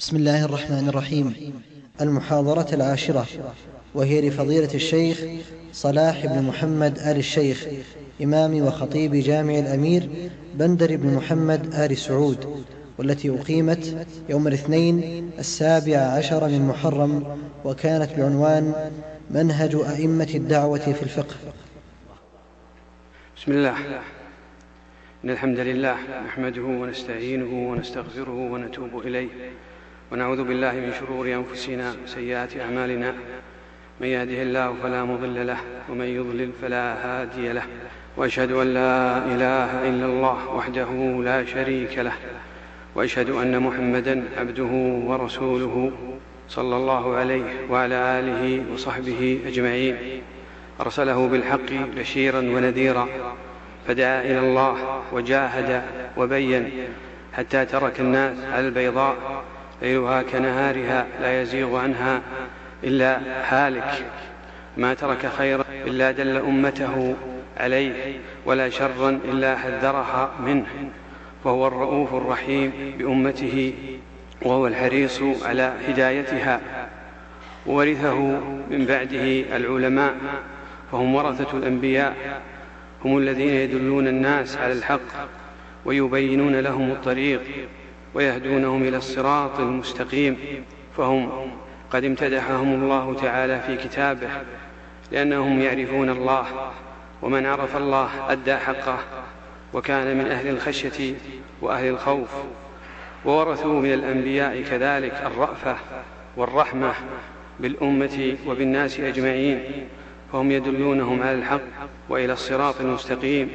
بسم الله الرحمن الرحيم. المحاضرة العاشرة وهي لفضيلة الشيخ صلاح بن محمد آل الشيخ إمام وخطيب جامع الأمير بندر بن محمد آل سعود والتي أقيمت يوم الاثنين السابع عشر من محرم وكانت بعنوان منهج أئمة الدعوة في الفقه. بسم الله. إن الحمد لله نحمده ونستعينه ونستغفره ونتوب إليه. ونعوذ بالله من شرور أنفسنا وسيئات أعمالنا. من يهده الله فلا مضل له ومن يضلل فلا هادي له. وأشهد أن لا إله إلا الله وحده لا شريك له. وأشهد أن محمدا عبده ورسوله صلى الله عليه وعلى آله وصحبه أجمعين. أرسله بالحق بشيرا ونذيرا. فدعا إلى الله وجاهد وبين حتى ترك الناس على البيضاء. ليلها كنهارها لا يزيغ عنها إلا هالك. ما ترك خيرا إلا دل أمته عليه ولا شرا إلا حذرها منه. وهو الرؤوف الرحيم بأمته وهو الحريص على هدايتها. وورثه من بعده العلماء فهم ورثة الأنبياء. هم الذين يدلون الناس على الحق ويبينون لهم الطريق. ويهدونهم إلى الصراط المستقيم فهم قد امتدحهم الله تعالى في كتابه لأنهم يعرفون الله ومن عرف الله أدى حقه وكان من أهل الخشية وأهل الخوف وورثوا من الأنبياء كذلك الرأفة والرحمة بالأمة وبالناس أجمعين فهم يدلونهم على الحق وإلى الصراط المستقيم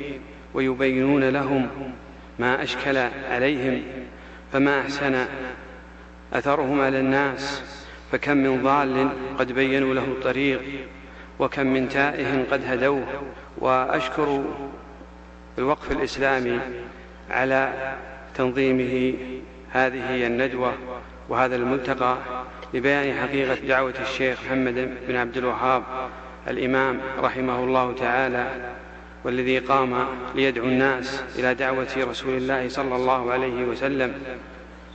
ويبينون لهم ما أشكل عليهم. فما أحسن أثرهم على الناس فكم من ضال قد بينوا له الطريق وكم من تائه قد هدوه. وأشكر الوقف الإسلامي على تنظيمه هذه الندوة وهذا الملتقى لبيان حقيقة دعوة الشيخ محمد بن عبد الوهاب الإمام رحمه الله تعالى والذي قام ليدعو الناس إلى دعوة رسول الله صلى الله عليه وسلم.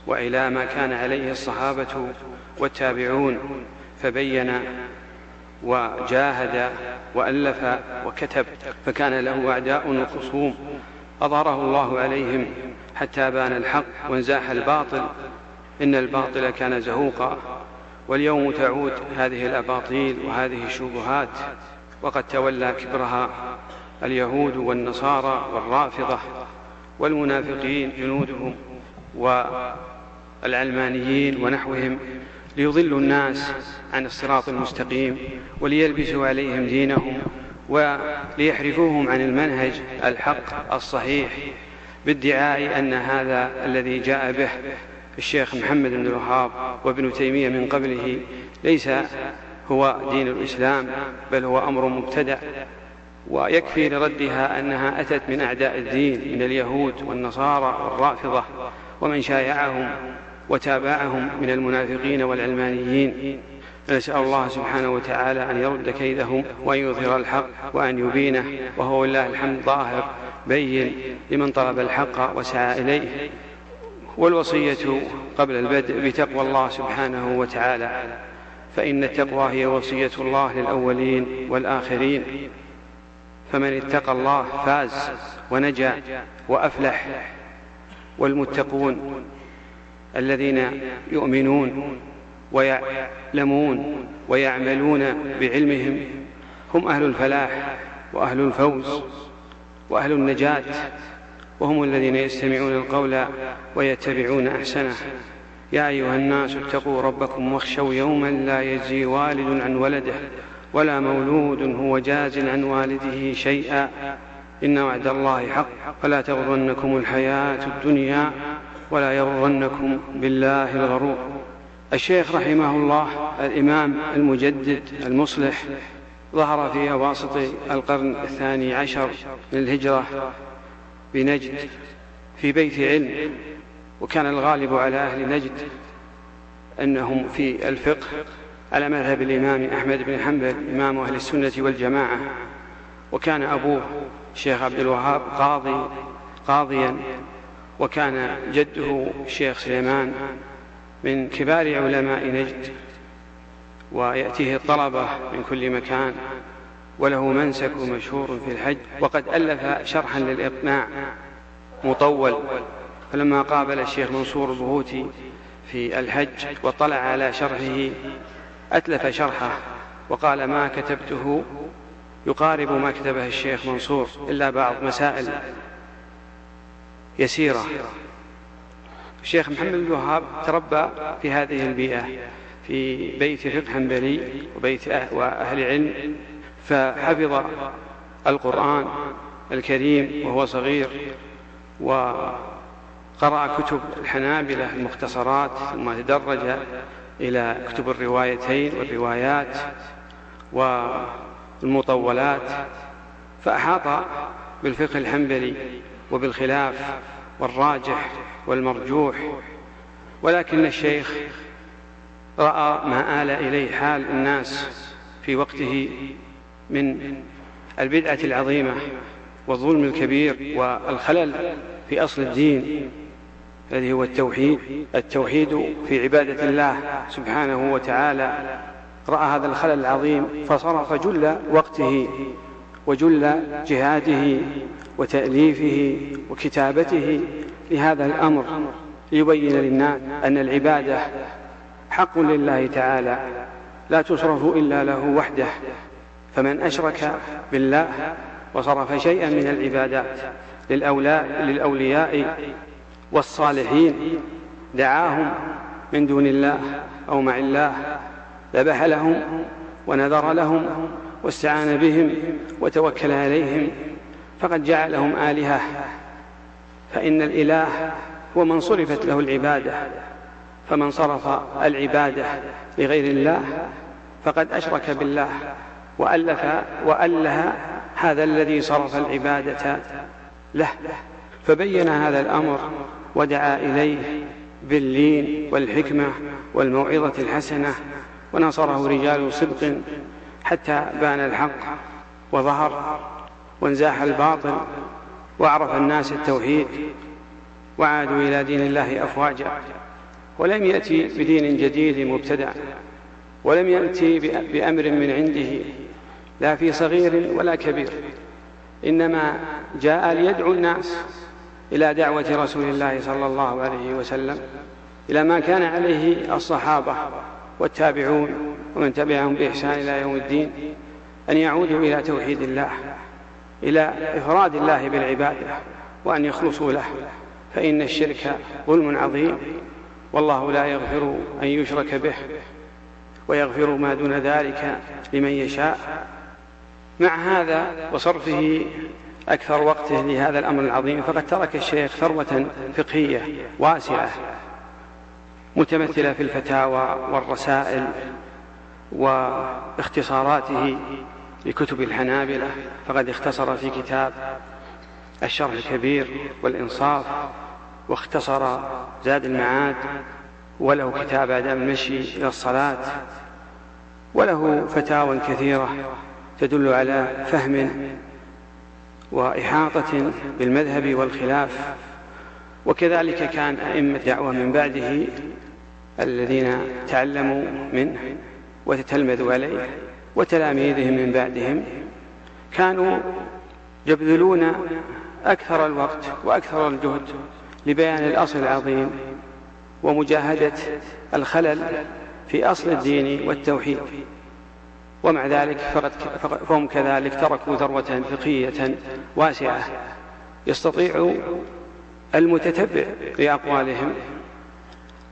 وإلى ما كان عليه الصحابة والتابعون فبين وجاهد وألف وكتب فكان له أعداء وخصوم. أظهره الله عليهم حتى بان الحق وانزاح الباطل. إن الباطل كان زهوقا واليوم تعود هذه الأباطيل وهذه الشبهات. وقد تولى كبرها اليهود والنصارى والرافضة والمنافقين جنودهم والعلمانيين ونحوهم ليضلوا الناس عن الصراط المستقيم وليلبسوا عليهم دينهم وليحرفوهم عن المنهج الحق الصحيح بادعاء أن هذا الذي جاء به الشيخ محمد بن الوهاب وابن تيمية من قبله ليس هو دين الإسلام بل هو أمر مبتدع ويكفي لردها أنها أتت من أعداء الدين من اليهود والنصارى والرافضة ومن شايعهم وتابعهم من المنافقين والعلمانيين. نسأل الله سبحانه وتعالى أن يرد كيدهم وأن يظهر الحق وأن يبينه وهو لله الحمد ظاهر بين لمن طلب الحق وسعى إليه. والوصية قبل البدء بتقوى الله سبحانه وتعالى فإن التقوى هي وصية الله للأولين والآخرين. فمن اتقى الله فاز ونجا وأفلح. والمتقون الذين يؤمنون ويعلمون ويعملون بعلمهم هم أهل الفلاح وأهل الفوز وأهل النجاة وهم الذين يستمعون القول ويتبعون أحسنه. يا أيها الناس اتقوا ربكم واخشوا يوما لا يجزي والد عن ولده ولا مولود هو جاز عن والده شيئا. إن وعد الله حق. فلا تغرنكم الحياة الدنيا ولا يغرنكم بالله الغرور. الشيخ رحمه الله الإمام المجدد المصلح ظهر في أواسط القرن الثاني عشر من الهجرة بنجد في بيت علم وكان الغالب على أهل نجد أنهم في الفقه على مذهب الإمام أحمد بن حنبل إمام أهل السنة والجماعة. وكان أبوه الشيخ عبد الوهاب قاضي قاضيا وكان جده الشيخ سليمان من كبار علماء نجد ويأتيه الطلبة من كل مكان وله منسك مشهور في الحج وقد ألف شرحا للإقناع مطول. فلما قابل الشيخ منصور البهوتي في الحج واطلع على شرحه أتلف شرحه وقال ما كتبته؟ يقارب ما كتبه الشيخ منصور إلا بعض مسائل. يسيرة. الشيخ محمد بن الوهاب تربى في هذه البيئة في بيت فقه حنبلي وبيت أه-، وأهل علم فحفظ القرآن الكريم وهو صغير وقرأ كتب الحنابلة المختصرات ثم تدرج إلى كتب الروايتين والروايات والمطولات فأحاط بالفقه الحنبلي وبالخلاف والراجح والمرجوح. ولكن الشيخ رأى ما آل إليه حال الناس في وقته من البدعة العظيمة والظلم الكبير والخلل في أصل الدين. الذي هو التوحيد. التوحيد في عبادة الله سبحانه وتعالى. رأى هذا الخلل العظيم فصرف جل وقته وجل جهاده. وتأليفه وكتابته لهذا الأمر ليبين للناس أن العبادة حق لله تعالى لا تصرف إلا له وحده. فمن أشرك بالله وصرف شيئا من العبادات للأولياء والصالحين دعاهم من دون الله أو مع الله ذبح لهم ونذر لهم واستعان بهم وتوكل عليهم فقد جعلهم آلهة. فإن الإله هو من صرفت له العبادة. فمن صرف العبادة لغير الله فقد أشرك بالله وألف وأله هذا الذي صرف العبادة له. فبين هذا الأمر ودعا إليه باللين والحكمة والموعظة الحسنة ونصره رجال صدق حتى بان الحق وظهر. وانزاح الباطل وعرف الناس التوحيد وعادوا إلى دين الله أفواجا ولم يأتي بدين جديد مبتدع ولم يأتي بأمر من عنده لا في صغير ولا كبير إنما جاء ليدعو الناس إلى دعوة رسول الله صلى الله عليه وسلم إلى ما كان عليه الصحابة والتابعون ومن تبعهم بإحسان إلى يوم الدين أن يعودوا إلى توحيد الله. إلى إفراد الله بالعبادة وأن يخلصوا له فإن الشرك ظلم عظيم. والله لا يغفر أن يشرك به ويغفر ما دون ذلك لمن يشاء. مع هذا وصرفه أكثر وقته لهذا الأمر العظيم فقد ترك الشيخ ثروة فقهية واسعة متمثلة في الفتاوى والرسائل واختصاراته. لكتب الحنابلة فقد اختصر في كتاب الشرح الكبير والإنصاف واختصر زاد المعاد وله كتاب آداب المشي إلى الصلاة وله فتاوى كثيرة تدل على فهم وإحاطة بالمذهب والخلاف. وكذلك كان أئمة الدعوة من بعده الذين تعلموا منه وتتلمذوا عليه. وتلاميذهم من بعدهم كانوا يبذلون أكثر الوقت وأكثر الجهد لبيان الأصل العظيم ومجاهدة الخلل في أصل الدين والتوحيد. ومع ذلك فهم كذلك تركوا ثروة فقهية واسعة. يستطيع المتتبع لأقوالهم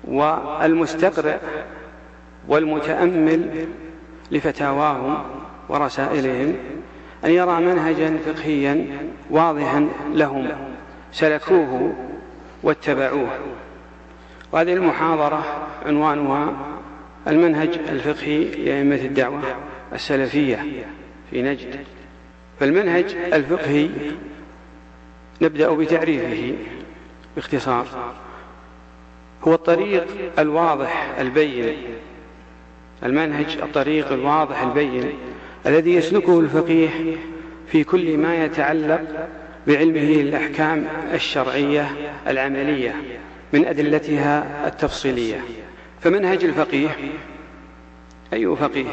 والمستقرئ والمتأمل لفتاواهم ورسائلهم أن يرى منهجا فقهيا واضحا لهم سلكوه واتبعوه. وهذه المحاضرة عنوانها المنهج الفقهي لأئمة الدعوة السلفية في نجد. فالمنهج الفقهي نبدأ بتعريفه باختصار. هو الطريق الواضح البين المنهج الطريق الواضح البين الذي يسلكه الفقيه في كل ما يتعلق بعلمه الأحكام الشرعية العملية من أدلتها التفصيلية. فمنهج الفقيه أي فقيه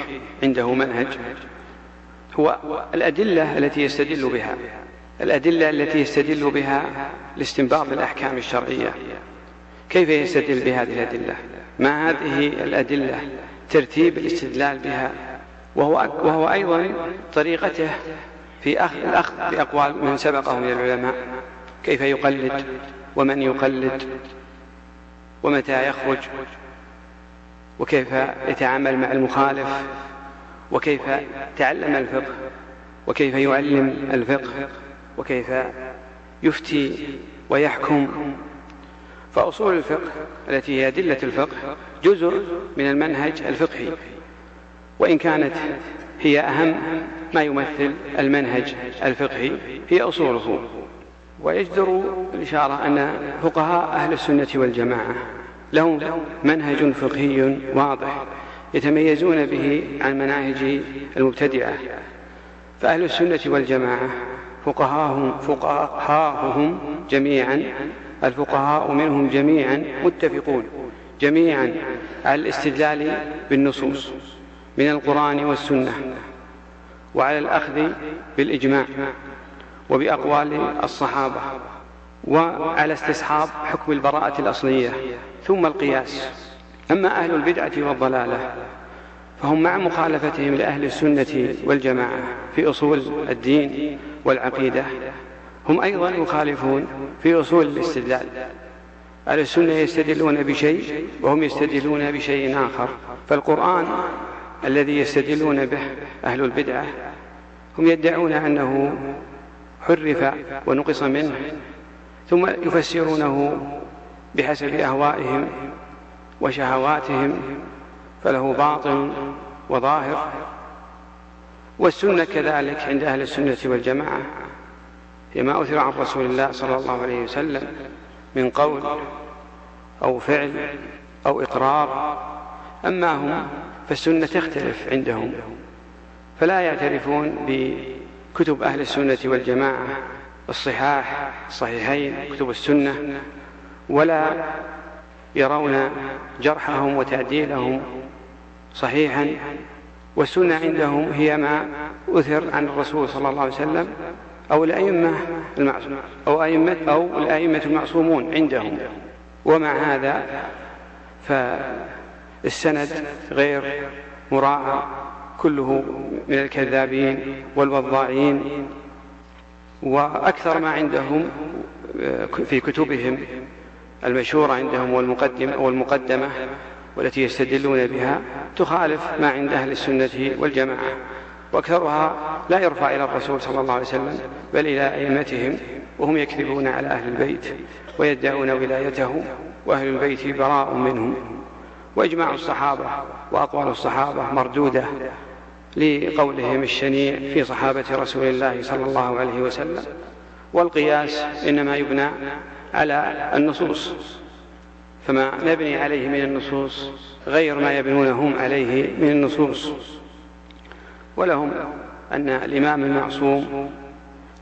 عنده منهج؟ هو الأدلة التي يستدل بها. الأدلة التي يستدل بها لاستنباط الأحكام الشرعية. كيف يستدل بهذه الأدلة؟ ما هذه الأدلة؟ ترتيب الاستدلال بها وهو, وهو أيضا طريقته في أخذ الأخذ بأقوال من سبقه من العلماء. كيف يقلد ومن يقلد ومتى يخرج وكيف يتعامل مع المخالف وكيف تعلم الفقه وكيف يعلم الفقه وكيف يفتي ويحكم. فأصول الفقه التي هي أدلة الفقه جزء من المنهج الفقهي. وإن كانت هي أهم ما يمثل المنهج الفقهي هي أصوله. ويجدر الإشارة أن فقهاء أهل السنة والجماعة لهم منهج فقهي واضح يتميزون به عن مناهج المبتدعة فأهل السنة والجماعة فقهاهم فقهاؤهم جميعا الفقهاء منهم جميعا متفقون. جميعا على الاستدلال بالنصوص من القرآن والسنة وعلى الأخذ بالإجماع وبأقوال الصحابة وعلى استصحاب حكم البراءة الأصلية ثم القياس. أما أهل البدعة والضلالة فهم مع مخالفتهم لأهل السنة والجماعة في أصول الدين والعقيدة هم أيضا يخالفون في أصول الاستدلال. أهل السنة يستدلون بشيء وهم يستدلون بشيء آخر. فالقرآن الذي يستدلون به أهل البدعة هم يدعون أنه حرف ونقص منه ثم يفسرونه بحسب أهوائهم وشهواتهم فله باطن وظاهر. والسنة كذلك عند أهل السنة والجماعة هي ما أثر عن رسول الله صلى الله عليه وسلم. من قول أو فعل أو إقرار. أما هم فالسنة تختلف عندهم فلا يعترفون بكتب أهل السنة والجماعة الصحاح الصحيحين كتب السنة ولا يرون جرحهم وتعديلهم صحيحا. والسنة عندهم هي ما أثر عن الرسول صلى الله عليه وسلم أو الأئمة المعصوم أو أئمة أو الأئمة المعصومون عندهم. ومع هذا فالسند غير مراعى كله من الكذابين والوضاعين. وأكثر ما عندهم في كتبهم المشهورة عندهم والمقدمة, والمقدمة والتي يستدلون بها تخالف ما عند أهل السنة والجماعة. وأكثرها لا يرفع إلى الرسول صلى الله عليه وسلم بل إلى أئمتهم وهم يكذبون على أهل البيت ويدعون ولايته وأهل البيت براء منهم. وإجماع الصحابة وأقوال الصحابة مردودة لقولهم الشنيع في صحابة رسول الله صلى الله عليه وسلم. والقياس إنما يبنى على النصوص فما نبني عليه من النصوص غير ما يبنون هم عليه من النصوص. ولهم أن الإمام المعصوم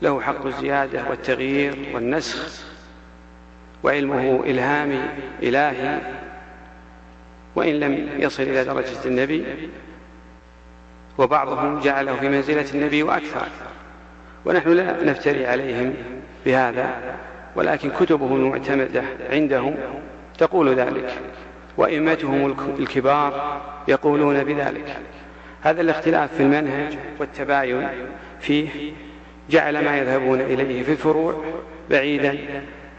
له حق الزيادة والتغيير والنسخ وعلمه إلهامي إلهي وإن لم يصل إلى درجة النبي وبعضهم جعله في منزلة النبي وأكثر. ونحن لا نفتري عليهم بهذا ولكن كتبهم المعتمدة عندهم تقول ذلك وإمتهم الكبار يقولون بذلك. هذا الاختلاف في المنهج والتباين فيه جعل ما يذهبون إليه في الفروع بعيدا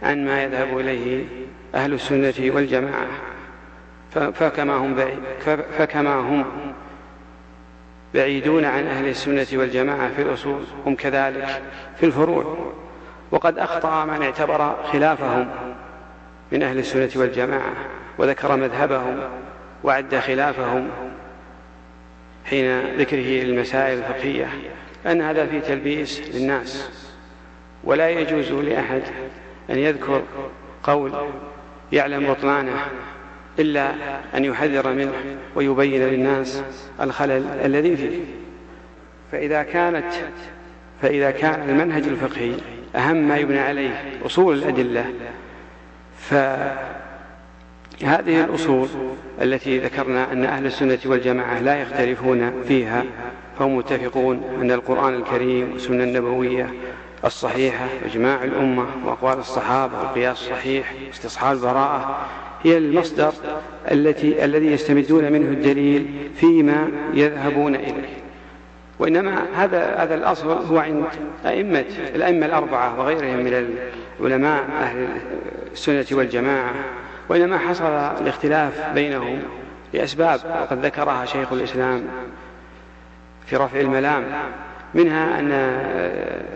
عن ما يذهب إليه أهل السنة والجماعة. فكما هم بعيد فكما هم بعيدون عن أهل السنة والجماعة في الأصول هم كذلك في الفروع. وقد أخطأ من اعتبر خلافهم من أهل السنة والجماعة وذكر مذهبهم وعد خلافهم حين ذكره للمسائل الفقهية أن هذا فيه تلبيس للناس. ولا يجوز لأحد أن يذكر قول يعلم بطلانه إلا أن يحذر منه ويبين للناس الخلل الذي فيه. فإذا كانت فإذا كان المنهج الفقهي أهم ما يبنى عليه أصول الأدلة هذه الأصول التي ذكرنا أن أهل السنة والجماعة لا يختلفون فيها فهم متفقون أن القرآن الكريم والسنة النبوية الصحيحة إجماع الأمة وأقوال الصحابة والقياس الصحيح استصحاب البراءة هي المصدر التي الذي يستمدون منه الدليل فيما يذهبون إليه. وإنما هذا هذا الأصل هو عند أئمة الأئمة الأربعة وغيرهم من العلماء أهل السنة والجماعة. وإنما حصل الاختلاف بينهم لأسباب وقد ذكرها شيخ الإسلام في رفع الملام منها أن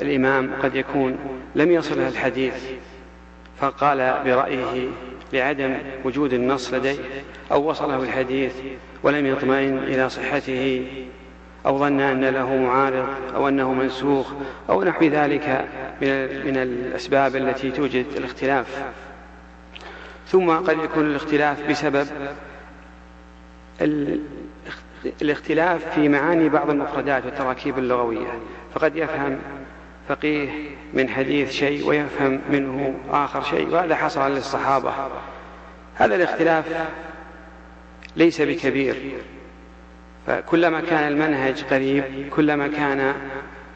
الإمام قد يكون لم يصله الحديث فقال برأيه لعدم وجود النص لديه أو وصله الحديث ولم يطمئن إلى صحته أو ظن أن له معارض أو أنه منسوخ أو نحو ذلك من الأسباب التي توجد الاختلاف. ثم قد يكون الاختلاف بسبب الاختلاف في معاني بعض المفردات والتراكيب اللغوية. فقد يفهم فقيه من حديث شيء ويفهم منه آخر شيء وهذا حصل للصحابة. هذا الاختلاف ليس بكبير. فكلما كان المنهج قريب كلما كان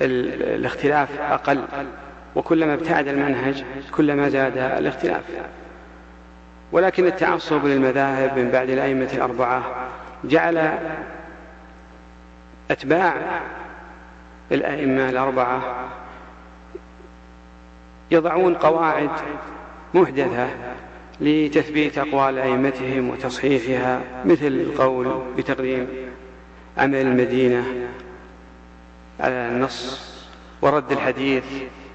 الاختلاف أقل وكلما ابتعد المنهج كلما زاد الاختلاف. ولكن التعصب للمذاهب من بعد الأئمة الأربعة جعل أتباع الأئمة الأربعة يضعون قواعد محدثة لتثبيت أقوال أئمتهم وتصحيحها مثل القول بتقديم عمل المدينة على النص ورد الحديث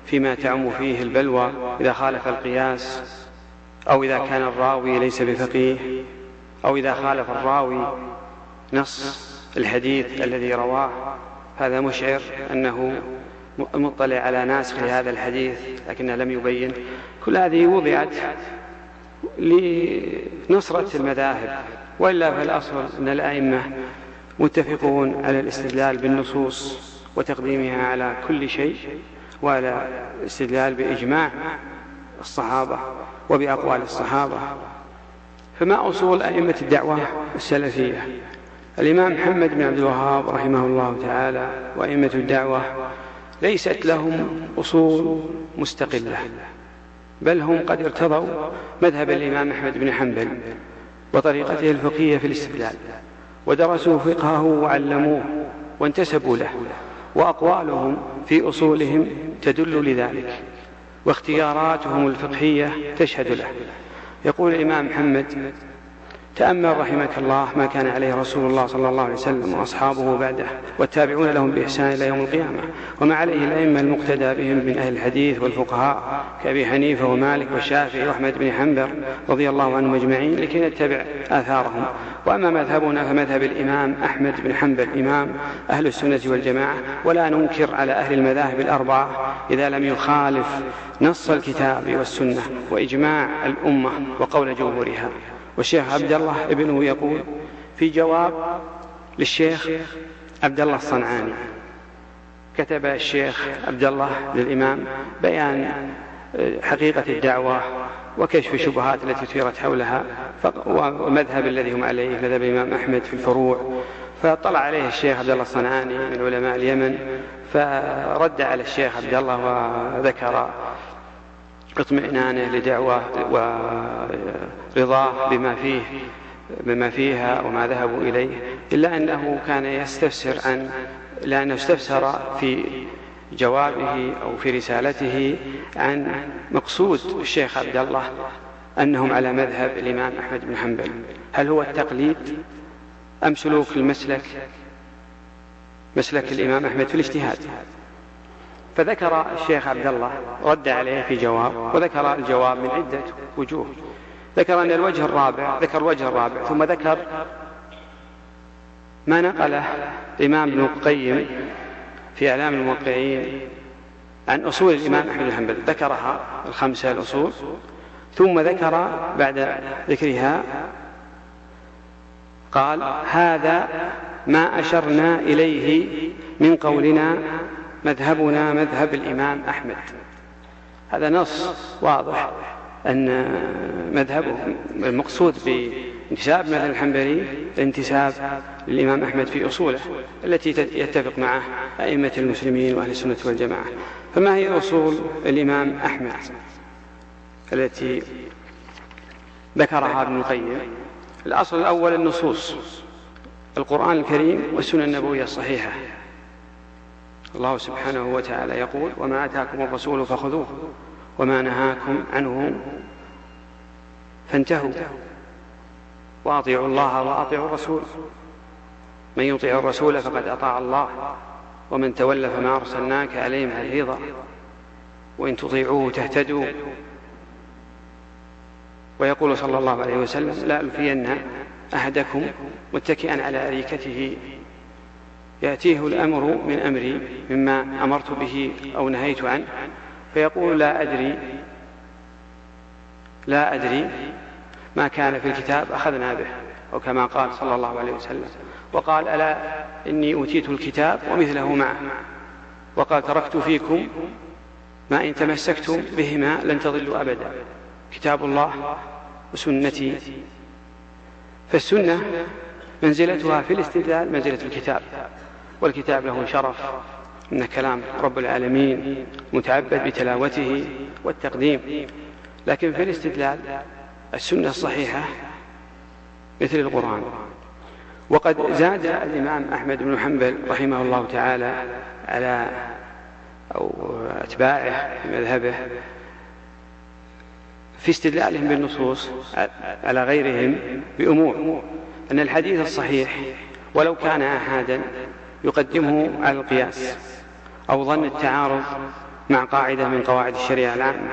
فيما تعم فيه البلوى إذا خالف القياس. أو إذا كان الراوي ليس بفقيه أو إذا خالف الراوي نص الحديث الذي رواه. هذا مشعر أنه مطلع على ناسخ لهذا الحديث لكنه لم يبين. كل هذه وضعت لنصرة المذاهب وإلا فالأصل أن الأئمة متفقون على الاستدلال بالنصوص وتقديمها على كل شيء وعلى الاستدلال بإجماع. الصحابة وبأقوال الصحابة. فما أصول أئمة الدعوة السلفية؟ الإمام محمد بن عبد الوهاب رحمه الله تعالى وأئمة الدعوة ليست لهم أصول مستقلة بل هم قد ارتضوا مذهب الإمام أحمد بن حنبل وطريقته الفقهية في الاستدلال ودرسوا فقهه وعلموه وانتسبوا له وأقوالهم في أصولهم تدل لذلك. واختياراتهم الفقهية تشهد له. يقول الإمام محمد تأمل رحمك الله ما كان عليه رسول الله صلى الله عليه وسلم وأصحابه بعده والتابعون لهم بإحسان إلى يوم القيامة. وما عليه الأئمة المقتدى بهم من أهل الحديث والفقهاء كأبي حنيفة ومالك والشافعي وأحمد بن حنبل رضي الله عنهم أجمعين لكي نتبع آثارهم. وأما مذهبنا فمذهب الإمام أحمد بن حنبل إمام أهل السنة والجماعة ولا ننكر على أهل المذاهب الأربعة إذا لم يخالف نص الكتاب والسنة وإجماع الأمة وقول جمهورها. والشيخ عبد الله ابنه يقول في جواب للشيخ عبد الله الصنعاني. كتب الشيخ عبد الله للإمام بيان حقيقة الدعوة وكشف الشبهات التي ثيرت حولها والمذهب الذي هم عليه مذهب الإمام أحمد في الفروع. فطلع عليه الشيخ عبد الله الصنعاني من علماء اليمن فرد على الشيخ عبد الله وذكر اطمئنانه لدعوة ورضاه بما فيه بما فيها وما ذهبوا إليه إلا أنه كان يستفسر عن لأنه استفسر في جوابه أو في رسالته عن مقصود الشيخ عبد الله أنهم على مذهب الإمام أحمد بن حنبل. هل هو التقليد أم سلوك المسلك؟ مسلك الإمام أحمد في الاجتهاد. فذكر الشيخ عبد الله رد عليه في جواب وذكر الجواب من عدة وجوه. ذكر أن الوجه الرابع ذكر الوجه الرابع ثم ذكر ما نقله الإمام ابن القيم في إعلام الموقعين عن أصول الإمام أحمد بن حنبل. ذكرها الخمسة الأصول ثم ذكر بعد ذكرها قال هذا ما أشرنا إليه من قولنا مذهبنا مذهب الإمام أحمد. هذا نص واضح أن مذهبه المقصود بانتساب مثل الحنبلي الانتساب للإمام أحمد في أصوله التي يتفق معه أئمة المسلمين وأهل السنة والجماعة. فما هي أصول الإمام أحمد التي ذكرها ابن القيم؟ الأصل الأول النصوص القرآن الكريم والسنة النبوية الصحيحة. الله سبحانه وتعالى يقول وما أتاكم الرسول فخذوه وما نهاكم عنه فانتهوا. وأطيعوا الله وأطيعوا الرسول. من يطيع الرسول فقد أطاع الله ومن تولى فما أرسلناك عليهم حفيظا. وإن تطيعوه تهتدوا. ويقول صلى الله عليه وسلم لا ألفين أحدكم متكئا على أريكته يأتيه الأمر من أمري مما أمرت به أو نهيت عنه. فيقول لا أدري لا أدري ما كان في الكتاب أخذنا به أو كما قال صلى الله عليه وسلم. وقال ألا إني أوتيت الكتاب ومثله معه. وقال تركت فيكم ما إن تمسكتم بهما لن تضلوا أبدا. كتاب الله وسنتي. فالسنة منزلتها في الاستدلال منزلة الكتاب. والكتاب له شرف. من كلام رب العالمين متعبد بتلاوته والتقديم. لكن في الاستدلال السنة الصحيحة مثل القرآن. وقد زاد الإمام أحمد بن حنبل رحمه الله تعالى على أو أتباعه في مذهبه في استدلالهم بالنصوص على غيرهم بأمور. أن الحديث الصحيح ولو كان أحادا يقدمه على القياس أو ظن التعارض مع قاعدة من قواعد الشريعة العامة.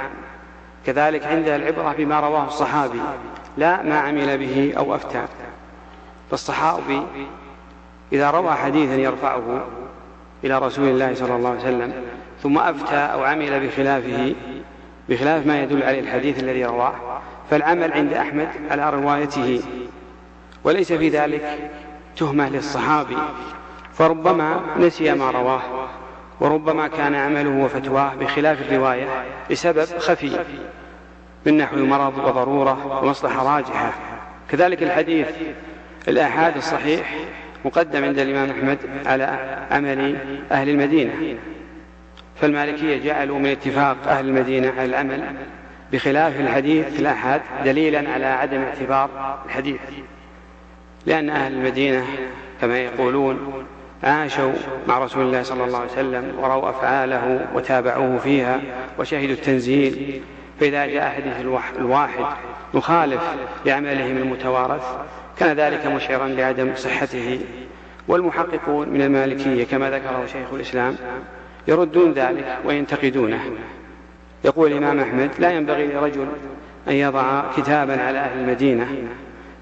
كذلك عند العبرة بما رواه الصحابي لا ما عمل به أو أفتى. فالصحابي إذا روى حديثا يرفعه إلى رسول الله صلى الله عليه وسلم ثم أفتى أو عمل بخلافه بخلاف ما يدل عليه الحديث الذي رواه فالعمل عند أحمد على روايته. وليس في ذلك تهمة للصحابي. فربما نسي ما رواه وربما كان عمله وفتواه بخلاف الرواية لسبب خفي من نحو المرض وضرورة ومصلحة راجحة. كذلك الحديث الآحاد الصحيح مقدم عند الإمام أحمد على عمل أهل المدينة. فالمالكية جعلوا من اتفاق أهل المدينة على العمل بخلاف الحديث الآحاد دليلا على عدم اعتبار الحديث. لأن أهل المدينة كما يقولون عاشوا مع رسول الله صلى الله عليه وسلم ورأوا أفعاله وتابعوه فيها وشهدوا التنزيل. فإذا جاء حديث الواحد مخالف لعملهم المتوارث كان ذلك مشعرا لعدم صحته. والمحققون من المالكية كما ذكره شيخ الإسلام يردون ذلك وينتقدونه. يقول الإمام أحمد لا ينبغي لرجل أن يضع كتابا على أهل المدينة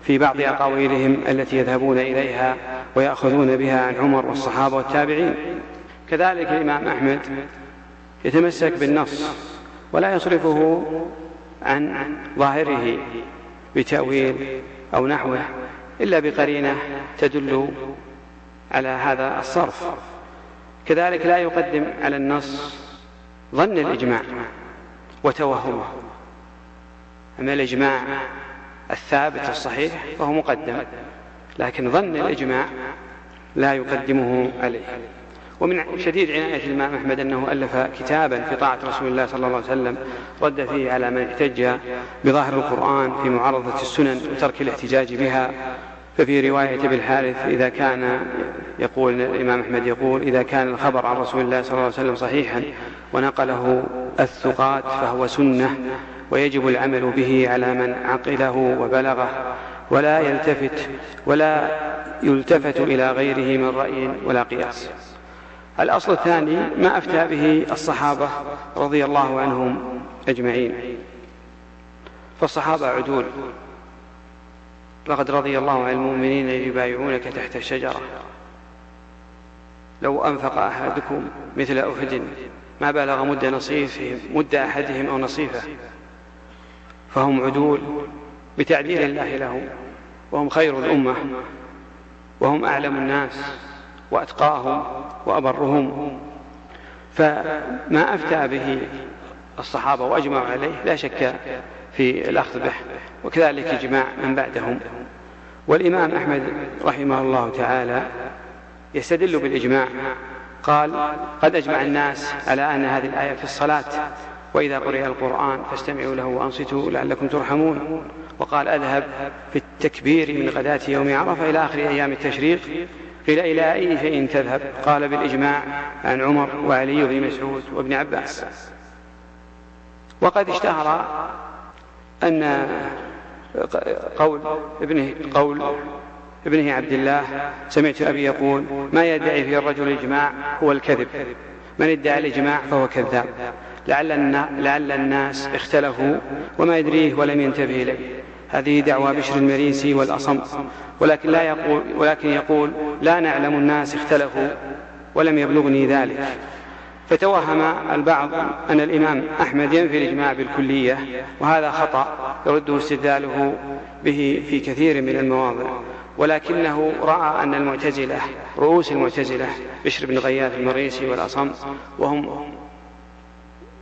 في بعض أقاويلهم التي يذهبون إليها ويأخذون بها عن عمر والصحابة والتابعين. كذلك الإمام أحمد يتمسك بالنص ولا يصرفه عن ظاهره بتأويل أو نحوه إلا بقرينة تدل على هذا الصرف. كذلك لا يقدم على النص ظن الإجماع وتوهمه أما الإجماع الثابت الصحيح فهو مقدم. لكن ظن الإجماع لا يقدمه عليه. ومن شديد عناية الإمام أحمد أنه ألف كتابا في طاعة رسول الله صلى الله عليه وسلم رد فيه على من احتج بظاهر القرآن في معارضة السنن وترك الاحتجاج بها. ففي رواية ابن الحارث إذا كان يقول الإمام أحمد يقول إذا كان الخبر عن رسول الله صلى الله عليه وسلم صحيحا ونقله الثقات فهو سنة ويجب العمل به على من عقله وبلغه. ولا يلتفت ولا يلتفت إلى غيره من رأي ولا قياس. الأصل الثاني ما أفتى به الصحابة رضي الله عنهم أجمعين. فالصحابة عدول. لقد رضي الله عن المؤمنين يبايعونك تحت الشجرة. لو أنفق أحدكم مثل أحد ما بلغ مد نصيفهم مد أحدهم أو نصيفه. فهم عدول. بتعديل الله لهم. وهم خير الأمة. وهم أعلم الناس. وأتقاهم. وأبرهم. فما أفتى به الصحابة وأجمعوا عليه لا شك في الأخذ به. وكذلك إجماع من بعدهم. والإمام أحمد رحمه الله تعالى يستدل بالإجماع. قال قد أجمع الناس على أن هذه الآية في الصلاة. وإذا قرئ القرآن فاستمعوا له وأنصتوا لعلكم ترحمون. وقال أذهب في التكبير من غداة يوم عرفة إلى آخر أيام التشريق. قيل إلى أي شيء تذهب؟ قال بالإجماع عن عمر وعلي بن مسعود وابن عباس. وقد اشتهر أن قول ابنه قول ابنه عبد الله سمعت أبي يقول ما يدعي فيه الرجل الإجماع هو الكذب. من ادعى الإجماع فهو كذاب. لعل, لعل الناس اختلفوا وما يدريه ولم ينتبه إليه. هذه دعوى بشر المريسي والأصم. ولكن لا يقول ولكن يقول لا نعلم الناس اختلفوا ولم يبلغني ذلك. فتوهم البعض أن الإمام أحمد ينفي الإجماع بالكلية وهذا خطأ يرده استدلاله به في كثير من المواضع. ولكنه رأى أن المعتزلة رؤوس المعتزلة بشر بن غياث المريسي والأصم وهم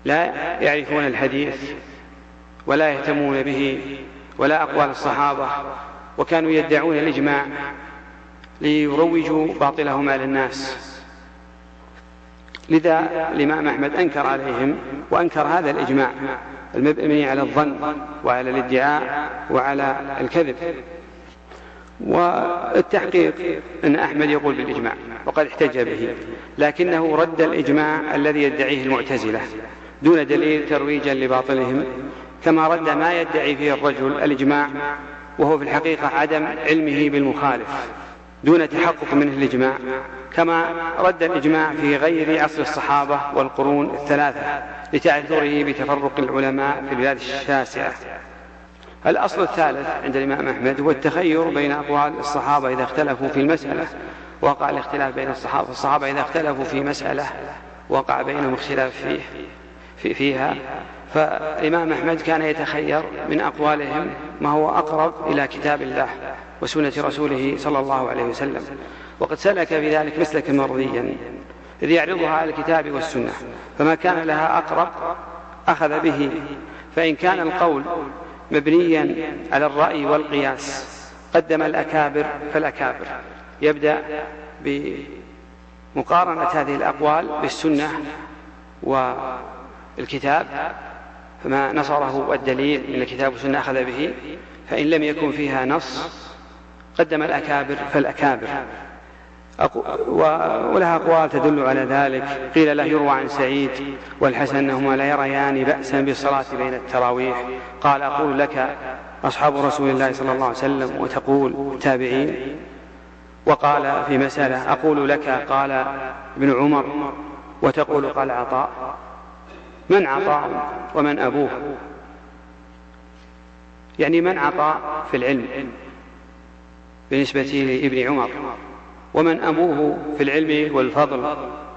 لا يعرفون الحديث ولا يهتمون به ولا أقوال الصحابة وكانوا يدعون الإجماع ليروجوا باطلهم على الناس لذا الإمام أحمد أنكر عليهم وأنكر هذا الإجماع المبني على الظن وعلى الادعاء وعلى الكذب. والتحقيق أن أحمد يقول بالإجماع وقد احتج به لكنه رد الإجماع الذي يدعيه المعتزلة دون دليل ترويجا لباطلهم كما رد ما يدعي فيه الرجل الإجماع وهو في الحقيقة عدم علمه بالمخالف دون تحقق منه الإجماع كما رد الإجماع في غير عصر الصحابة والقرون الثلاثة لتعذره بتفرق العلماء في البلاد الشاسعة. الأصل الثالث عند الإمام أحمد هو التخير بين أقوال الصحابة إذا اختلفوا في المسألة وقع الاختلاف بين الصحابة الصحابة إذا اختلفوا في مسألة وقع بينهم اختلاف فيه في فيها فالإمام أحمد كان يتخير من أقوالهم ما هو أقرب إلى كتاب الله وسنة رسوله صلى الله عليه وسلم. وقد سلك في ذلك مسلكا مرضيا إذ يعرضها على الكتاب والسنة فما كان لها أقرب أخذ به. فإن كان القول مبنيا على الرأي والقياس قدم الأكابر فالأكابر. يبدأ بمقارنة هذه الأقوال بالسنة والكتاب فما نصره الدليل من الكتاب والسنة أخذ به فإن لم يكن فيها نص قدم الأكابر فالأكابر. ولها أقوال تدل على ذلك. قيل له يروى عن سعيد والحسن أنهما لا يريان بأسا بالصلاة بين التراويح. قال أقول لك أصحاب رسول الله صلى الله عليه وسلم وتقول تابعين؟ وقال في مسألة أقول لك قال ابن عمر وتقول قال عطاء. من عطاء ومن أبوه. يعني من عطاء في العلم بالنسبة لابن عمر ومن أبوه في العلم والفضل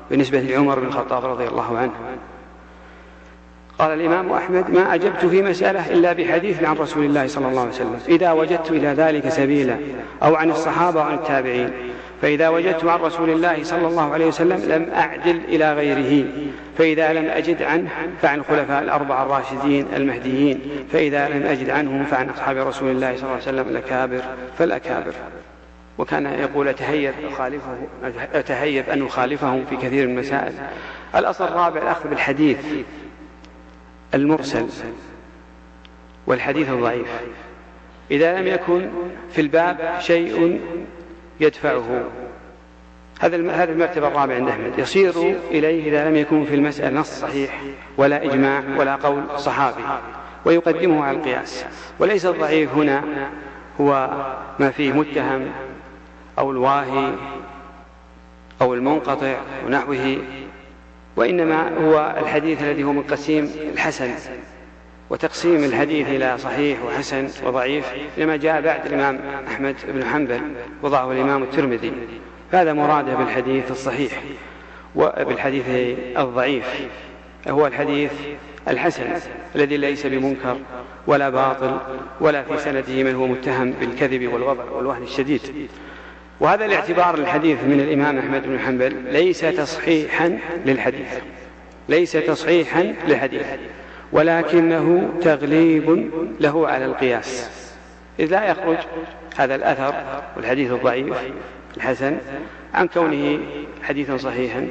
بالنسبة لعمر بن الخطاب رضي الله عنه. قال الإمام أحمد ما أجبت في مسألة إلا بحديث عن رسول الله صلى الله عليه وسلم إذا وجدت إلى ذلك سبيلا أو عن الصحابة وعن التابعين. فإذا وجدت عن رسول الله صلى الله عليه وسلم لم أعدل إلى غيره. فإذا لم أجد عنه فعن الخلفاء الأربعة الراشدين المهديين. فإذا لم أجد عنهم فعن أصحاب رسول الله صلى الله عليه وسلم الأكابر فالأكابر. وكان يقول أتهيب أتهيب أن أخالفهم في كثير من المسائل. الأصل الرابع الأخذ بالحديث المرسل والحديث الضعيف. إذا لم يكن في الباب شيء يدفعه. هذا هذه المرتبة الرابعة عند أحمد. يصير إليه إذا لم يكن في المسألة نص صحيح ولا إجماع ولا قول صحابي ويقدمه على القياس. وليس الضعيف هنا هو ما فيه متهم أو الواهي أو المنقطع ونحوه وإنما هو الحديث الذي هو من قسيم الحسن. وتقسيم الحديث إلى صحيح وحسن وضعيف لما جاء بعد الإمام أحمد بن حنبل وضعه الإمام الترمذي. هذا مراده بالحديث الصحيح وبالحديث الضعيف. هو الحديث الحسن الذي ليس بمنكر ولا باطل ولا في سنده من هو متهم بالكذب والوضع والوهن الشديد. وهذا الاعتبار الحديث من الإمام أحمد بن حنبل ليس تصحيحا للحديث. ليس تصحيحا للحديث. ولكنه تغليب له على القياس. إذ لا يخرج هذا الأثر والحديث الضعيف الحسن عن كونه حديثا صحيحا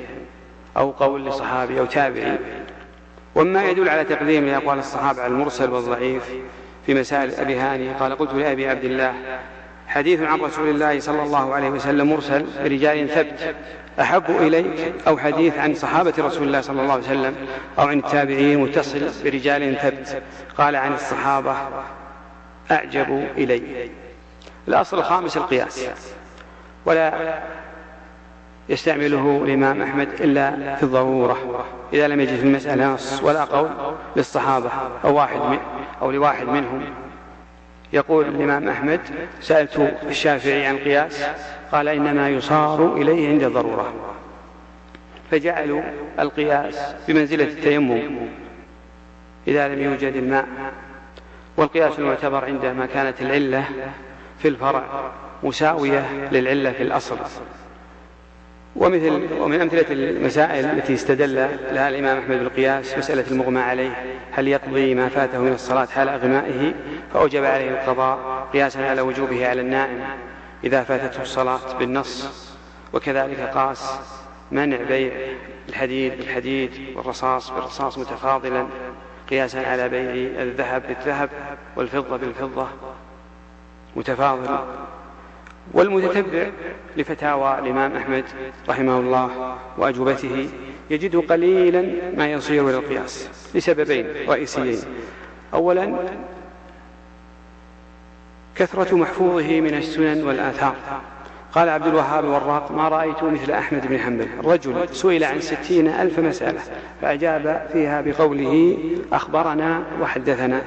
أو قول لصحابي أو تابعي. وما يدل على تقديم أقوال الصحابة على المرسل والضعيف في مسائل أبي هاني. قال قلت لأبي عبد الله حديث عن رسول الله صلى الله عليه وسلم مرسل برجال ثبت أحب إليك أو حديث عن صحابة رسول الله صلى الله عليه وسلم أو عن التابعين متصل برجال ثبت. قال عن الصحابة أعجب إلي. الأصل الخامس القياس. ولا يستعمله الإمام أحمد إلا في الضرورة. إذا لم يجد في المسألة نص ولا قول للصحابة أو واحد أو لواحد منهم. يقول الإمام أحمد سألت الشافعي عن القياس قال إنما يصار إليه عند الضرورة. فجعلوا القياس بمنزلة التيمم إذا لم يوجد الماء والقياس المعتبر عندما كانت العلة في الفرع مساوية للعلة في الأصل. ومثل ومن أمثلة المسائل التي استدل لها الإمام أحمد بالقياس مسألة المغمى عليه هل يقضي ما فاته من الصلاة حال إغمائه فأوجب عليه القضاء قياسا على وجوبه على النائم إذا فاتته الصلاة بالنص. وكذلك قاس منع بيع الحديد بالحديد والرصاص بالرصاص متفاضلا قياسا على بيع الذهب بالذهب والفضة بالفضة متفاضل والمتتبع لفتاوى الإمام أحمد رحمه الله وأجوبته يجد قليلا ما يصير إلى القياس لسببين رئيسيين. أولا كثرة محفوظه من السنن والآثار. قال عبد الوهاب الوراق ما رأيت مثل أحمد بن حنبل. رجل سئل عن ستين ألف مسألة فأجاب فيها بقوله أخبرنا وحدثنا.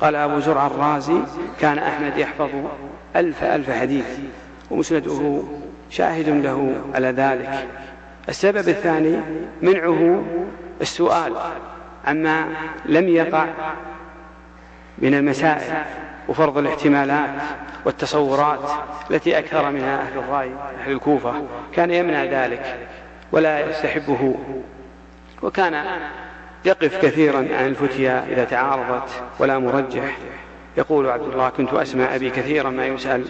قال أبو زرع الرازي كان أحمد يحفظ ألف ألف حديث. ومسنده شاهد له على ذلك. السبب الثاني منعه السؤال عما لم يقع من المسائل وفرض الاحتمالات والتصورات التي أكثر منها أهل الرأي أهل الكوفة. كان يمنع ذلك ولا يستحبه. وكان يقف كثيرا عن الفتيا إذا تعارضت ولا مرجح. يقول عبد الله كنت أسمع أبي كثيرا ما يسأل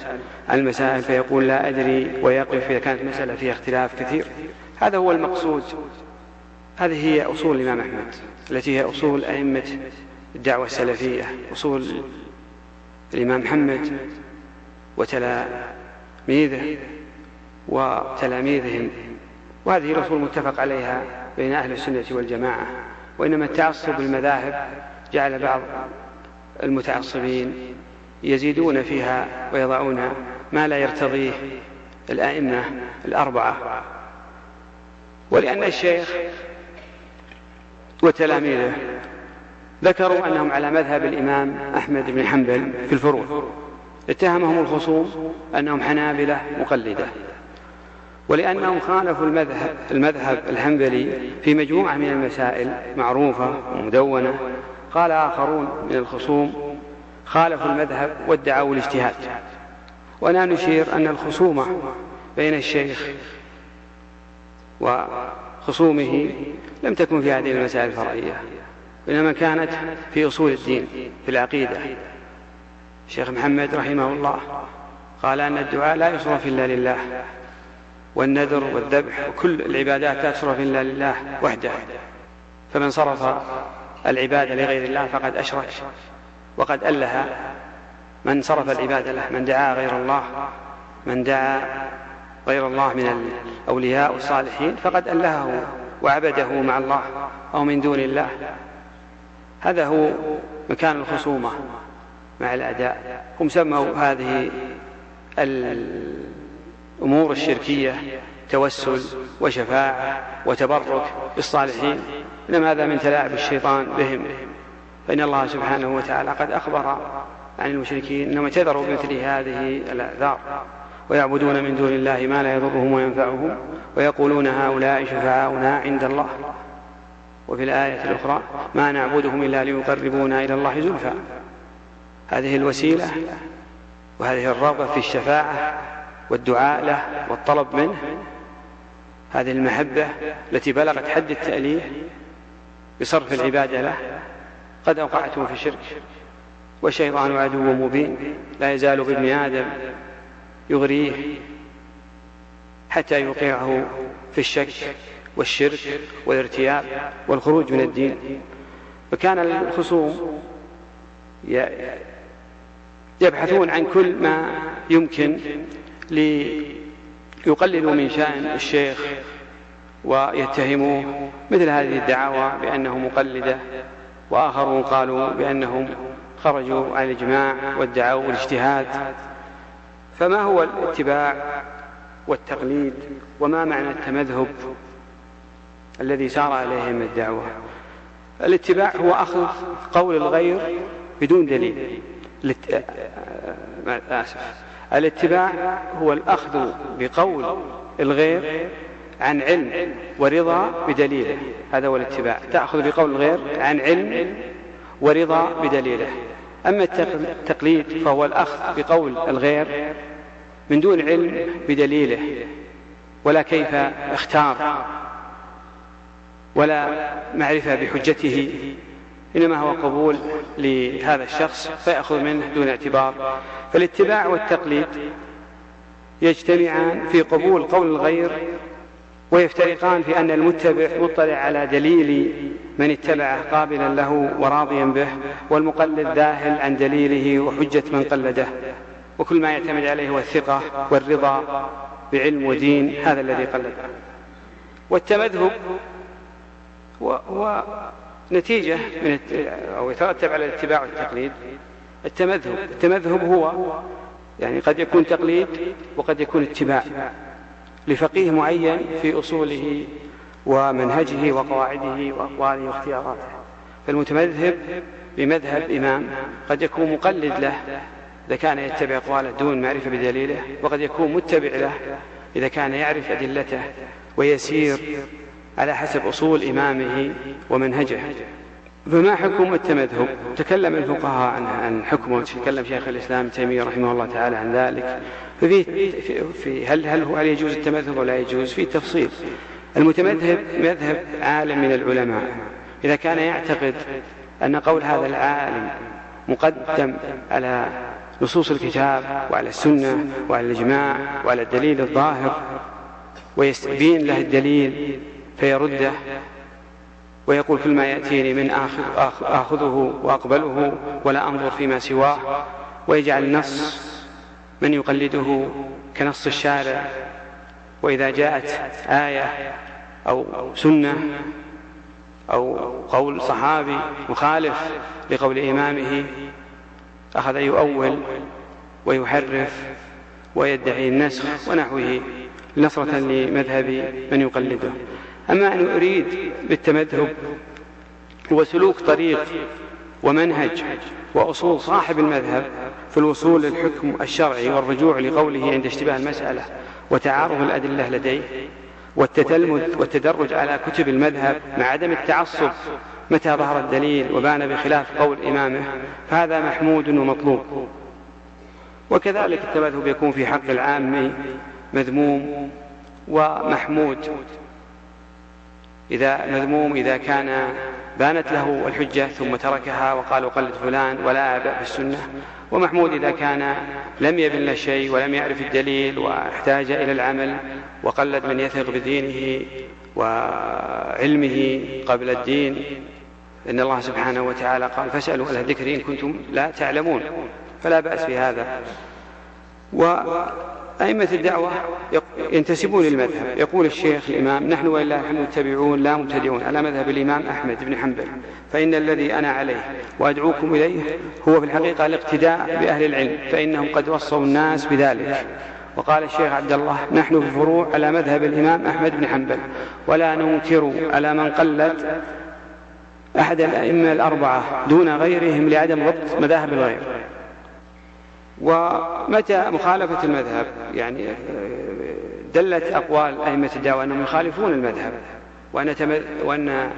عن المسائل فيقول لا أدري ويقف إذا كانت مسألة فيها اختلاف كثير. هذا هو المقصود. هذه هي أصول الإمام أحمد التي هي أصول أئمة الدعوة السلفية أصول الإمام محمد وتلاميذه وتلاميذهم. وهذه الأصول متفق عليها بين أهل السنة والجماعة وإنما التعصب بالمذاهب جعل بعض المتعصبين يزيدون فيها ويضعون ما لا يرتضيه الأئمة الأربعة. ولأن الشيخ وتلاميذه ذكروا أنهم على مذهب الإمام أحمد بن حنبل في الفروع. اتهمهم الخصوم أنهم حنابلة مقلدة. ولأنهم خالفوا المذهب, المذهب الحنبلي في مجموعة من المسائل معروفة ومدونة قال آخرون من الخصوم خالفوا المذهب وادعوا الاجتهاد. ولا نشير أن الخصومة بين الشيخ وخصومه لم تكن في هذه المسائل الفرعية وإنما كانت في أصول الدين في العقيدة. الشيخ محمد رحمه الله قال أن الدعاء لا يصرف إلا لله والنذر والذبح وكل العبادات لا تصرف إلا لله وحده. فمن صرف العبادة لغير الله فقد أشرك. وقد ألها من صرف العبادة له من دعا غير الله من دعا غير الله من الأولياء والصالحين فقد ألهه وعبده مع الله أو من دون الله. هذا هو مكان الخصومة مع الأعداء هم سموا هذه الأمور الشركية توسل وشفاعة وتبرك بالصالحين إنما هذا من تلاعب الشيطان بهم. فإن الله سبحانه وتعالى قد أخبر عن المشركين أنهم اعتذروا بمثل هذه الأعذار. ويعبدون من دون الله ما لا يضرهم وينفعهم ويقولون هؤلاء شفعاؤنا عند الله. وفي الآية الأخرى ما نعبدهم إلا ليقربونا إلى الله زلفى. هذه الوسيلة وهذه الرغبة في الشفاعة والدعاء له والطلب منه. هذه المحبة التي بلغت حد التأليه بصرف العبادة له. قد أوقعته في الشرك والشيطان عدو مبين. لا يزال بابن آدم يغريه حتى يوقعه في الشك والشرك والارتياب والخروج من الدين. فكان الخصوم يبحثون عن كل ما يمكن ليقللوا من شأن الشيخ ويتهموه مثل هذه الدعاوى بأنه مقلدة وآخرون قالوا بأنهم خرجوا عن الإجماع وادعوا الاجتهاد. فما هو الاتباع والتقليد وما معنى التمذهب الذي سار عليه من الدعوة؟ الاتباع هو أخذ قول الغير بدون دليل. آسف. الاتباع هو الأخذ بقول الغير عن علم ورضا بدليله. هذا هو الاتباع. تأخذ بقول الغير عن علم ورضا بدليله. أما التقليد فهو الأخذ بقول الغير من دون علم بدليله. ولا كيف اختار ولا معرفة بحجته. إنما هو قبول لهذا الشخص فيأخذ منه دون اعتبار. فالاتباع والتقليد يجتمعان في قبول قول الغير ويفترقان في أن المتبع مطلع على دليل من اتبعه قابلا له وراضيا به والمقلد ذاهل عن دليله وحجة من قلده. وكل ما يعتمد عليه هو الثقة والرضا بعلم ودين هذا الذي قلد. والتمذهب هو نتيجة من أو يترتب على الاتباع والتقليد. التمذهب التمذهب هو يعني قد يكون تقليد وقد يكون اتباع. لفقيه معين في أصوله ومنهجه وقواعده وأقواله واختياراته. فالمتمذهب بمذهب إمام قد يكون مقلد له إذا كان يتبع أقواله دون معرفة بدليله وقد يكون متبع له إذا كان يعرف أدلته ويسير على حسب أصول إمامه ومنهجه. فما حكم التمذهب؟ تكلم الفقهاء عن عن حكمه تكلم شيخ الإسلام تيمية رحمه الله تعالى عن ذلك. ففي في هل هل هل يجوز التمذهب ولا يجوز؟ في تفصيل. المتمذهب مذهب عالم من العلماء. إذا كان يعتقد أن قول هذا العالم مقدم على نصوص الكتاب وعلى السنة وعلى الإجماع وعلى الدليل الظاهر ويستبين له الدليل فيرده ويقول كل ما يأتيني من آخذ آخذه وأقبله ولا أنظر فيما سواه ويجعل نص من يقلده كنص الشارع وإذا جاءت آية أو سنة أو قول صحابي مخالف لقول إمامه أخذ يؤول ويحرف ويدعي النسخ ونحوه نصرة لمذهب من يقلده. أما أن أريد بالتمذهب هو سلوك طريق ومنهج وأصول صاحب المذهب في الوصول للحكم الشرعي والرجوع لقوله عند اشتباه المسألة وتعارض الأدلة لديه والتتلمذ والتدرج على كتب المذهب مع عدم التعصب متى ظهر الدليل وبان بخلاف قول إمامه فهذا محمود ومطلوب. وكذلك التمذهب يكون في حق العام مذموم ومحمود. إذا مذموم إذا كان بانت له الحجة ثم تركها وقال قلد فلان ولا أبأ في السنة ومحمود إذا كان لم يبن شيء ولم يعرف الدليل واحتاج إلى العمل وقلد من يثق بدينه وعلمه قبل الدين. إن الله سبحانه وتعالى قال فاسألوا أهل الذكر إن كنتم لا تعلمون. فلا بأس بهذا. أئمة الدعوة ينتسبون للمذهب. يقول الشيخ الإمام نحن ولله الحمد متبعون لا مبتدعون على مذهب الإمام أحمد بن حنبل. فإن الذي أنا عليه وأدعوكم إليه هو في الحقيقة الاقتداء بأهل العلم فإنهم قد وصوا الناس بذلك. وقال الشيخ عبد الله نحن في الفروع على مذهب الإمام أحمد بن حنبل ولا ننكر على من قلد أحد الأئمة الأربعة دون غيرهم لعدم ضبط مذاهب الغير. ومتى مخالفة المذهب؟ يعني دلت أقوال أئمة الدعوة أنهم يخالفون المذهب وأن, وأن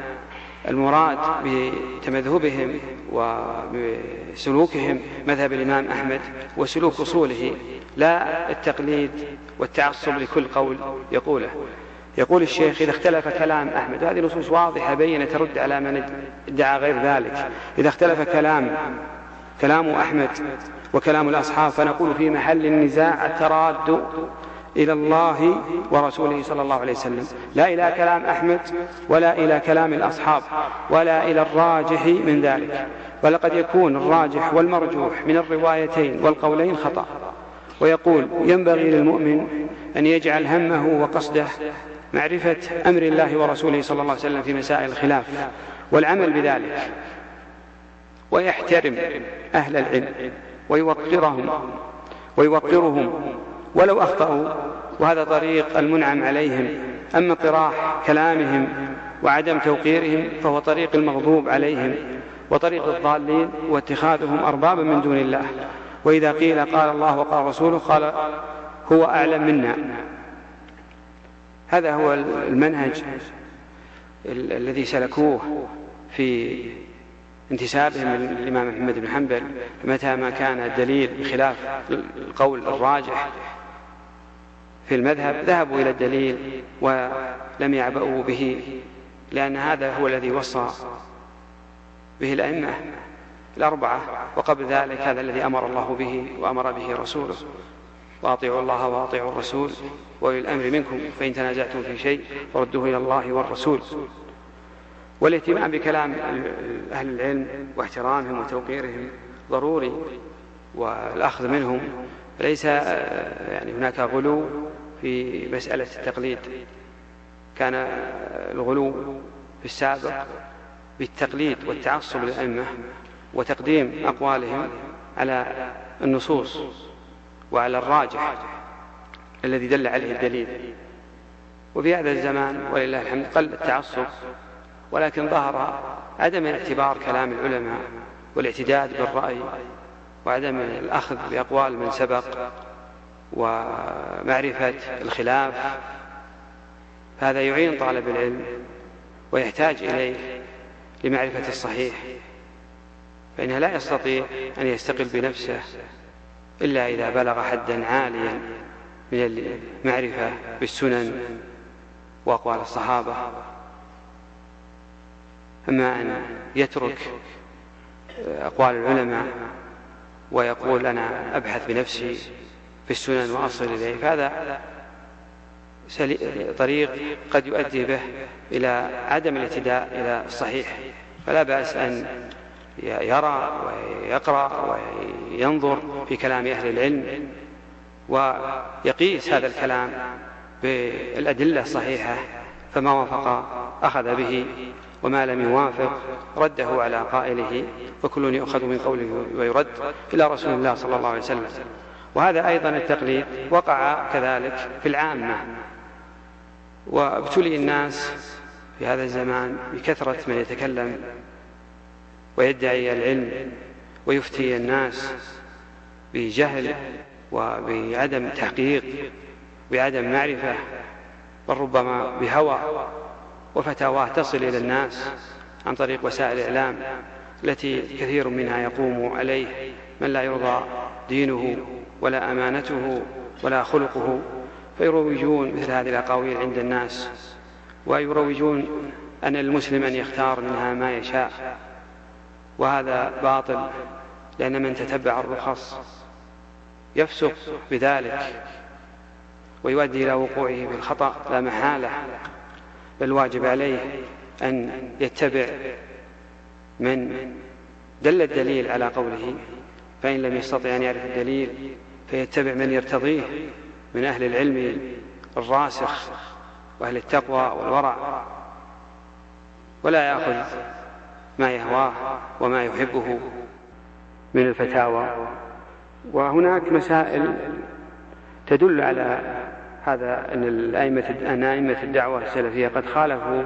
المراد بتمذهبهم وبسلوكهم مذهب الإمام أحمد وسلوك أصوله لا التقليد والتعصب لكل قول يقوله. يقول الشيخ إذا اختلف كلام أحمد وهذه نصوص واضحة بينة ترد على من ادعى غير ذلك. إذا اختلف كلام كلام أحمد وكلام الأصحاب فنقول في محل النزاع التراد إلى الله ورسوله صلى الله عليه وسلم. لا إلى كلام أحمد ولا إلى كلام الأصحاب ولا إلى الراجح من ذلك. ولقد يكون الراجح والمرجوح من الروايتين والقولين خطأ. ويقول ينبغي للمؤمن أن يجعل همه وقصده معرفة أمر الله ورسوله صلى الله عليه وسلم في مسائل الخلاف والعمل بذلك. ويحترم أهل العلم. ويوقرهم ويوقرهم ولو أخطأوا وهذا طريق المنعم عليهم. أما اطراح كلامهم وعدم توقيرهم فهو طريق المغضوب عليهم وطريق الضالين واتخاذهم أربابا من دون الله. وإذا قيل قال الله وقال رسوله قال هو أعلم منا. هذا هو المنهج الذي سلكوه في انتسابهم للإمام محمد بن حنبل متى ما كان الدليل بخلاف القول الراجح في المذهب ذهبوا إلى الدليل ولم يعبأوا به لأن هذا هو الذي وصى به الأئمة الأربعة وقبل ذلك هذا الذي أمر الله به وأمر به رسوله. وأطيعوا الله وأطيعوا الرسول وأولي الأمر منكم فإن تنازعتم في شيء فردوه إلى الله والرسول. والاهتمام بكلام أهل العلم واحترامهم وتوقيرهم ضروري والأخذ منهم ليس يعني هناك غلو في مسألة التقليد. كان الغلو في السابق بالتقليد والتعصب للأئمة وتقديم أقوالهم على النصوص وعلى الراجح الذي دل عليه الدليل. وفي هذا الزمان ولله الحمد قل التعصب ولكن ظهر عدم اعتبار كلام العلماء والاعتداد بالرأي وعدم الأخذ بأقوال من سبق ومعرفة الخلاف هذا يعين طالب العلم ويحتاج إليه لمعرفة الصحيح فإنه لا يستطيع أن يستقل بنفسه إلا إذا بلغ حدا عاليا من المعرفة بالسنن وأقوال الصحابة. أما أن يترك أقوال العلماء ويقول أنا أبحث بنفسي في السنن وأصل إليه فهذا طريق قد يؤدي به إلى عدم الاهتداء إلى الصحيح. فلا بأس أن يرى ويقرأ وينظر في كلام أهل العلم ويقيس هذا الكلام بالأدلة الصحيحة فما وافق أخذ به وما لم يوافق رده على قائله وكل يؤخذ من قوله ويرد إلى رسول الله صلى الله عليه وسلم. وهذا أيضا التقليد وقع كذلك في العامة. وابتلي الناس في هذا الزمان بكثرة من يتكلم ويدعي العلم ويفتي الناس بجهل وبعدم تحقيق بعدم معرفة بل ربما بهوى. وفتاواه تصل إلى الناس عن طريق وسائل الإعلام التي كثير منها يقوم عليه من لا يرضى دينه ولا أمانته ولا خلقه فيروجون مثل هذه الأقاويل عند الناس. ويروجون أن المسلم أن يختار منها ما يشاء. وهذا باطل لأن من تتبع الرخص يفسق بذلك ويؤدي إلى وقوعه في الخطأ لا محالة. بل واجب عليه أن يتبع من دل الدليل على قوله فإن لم يستطع أن يعرف الدليل فيتبع من يرتضيه من أهل العلم الراسخ وأهل التقوى والورع ولا يأخذ ما يهواه وما يحبه من الفتاوى. وهناك مسائل تدل على هذا أن الأئمة أن أئمة الدعوة السلفية قد خالفوا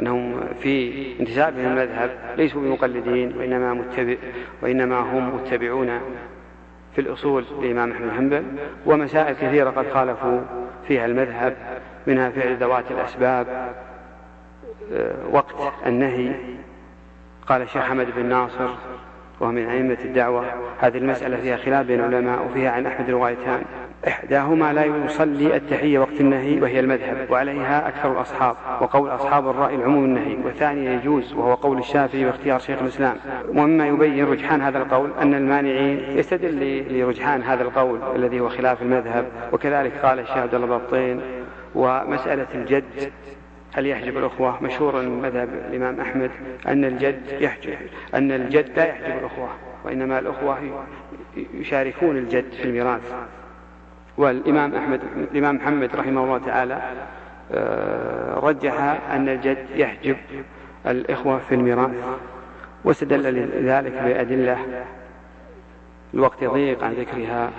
أنهم في انتسابهم المذهب ليسوا بمقلدين وإنما متبع وإنما هم متبعون في الأصول للإمام أحمد بن حنبل ومسائل كثيرة قد خالفوا فيها المذهب منها فعل ذوات الأسباب آه، وقت النهي. قال الشيخ حمد بن ناصر وهو من أئمة الدعوة هذه المسألة فيها خلاف بين العلماء وفيها عن أحمد روايتان. إحداهما لا يصلي التحية وقت النهي وهي المذهب وعليها أكثر الأصحاب وقول أصحاب الرأي العموم النهي والثاني يجوز وهو قول الشافعي واختيار شيخ الإسلام. ومما يبين رجحان هذا القول أن المانعين يستدل لرجحان هذا القول الذي هو خلاف المذهب وكذلك قال الشيخ عبد الله بطين ومسألة الجد هل يحجب الأخوة؟ مشهور مذهب الإمام أحمد أن الجد يحجب أن الجد لا يحجب الأخوة وإنما الأخوة يشاركون الجد في الميراث. والإمام أحمد الإمام محمد رحمه الله تعالى آه، رجح أن الجد يحجب الإخوة في الميراث واستدل لذلك بأدلة الوقت يضيق عن ذكرها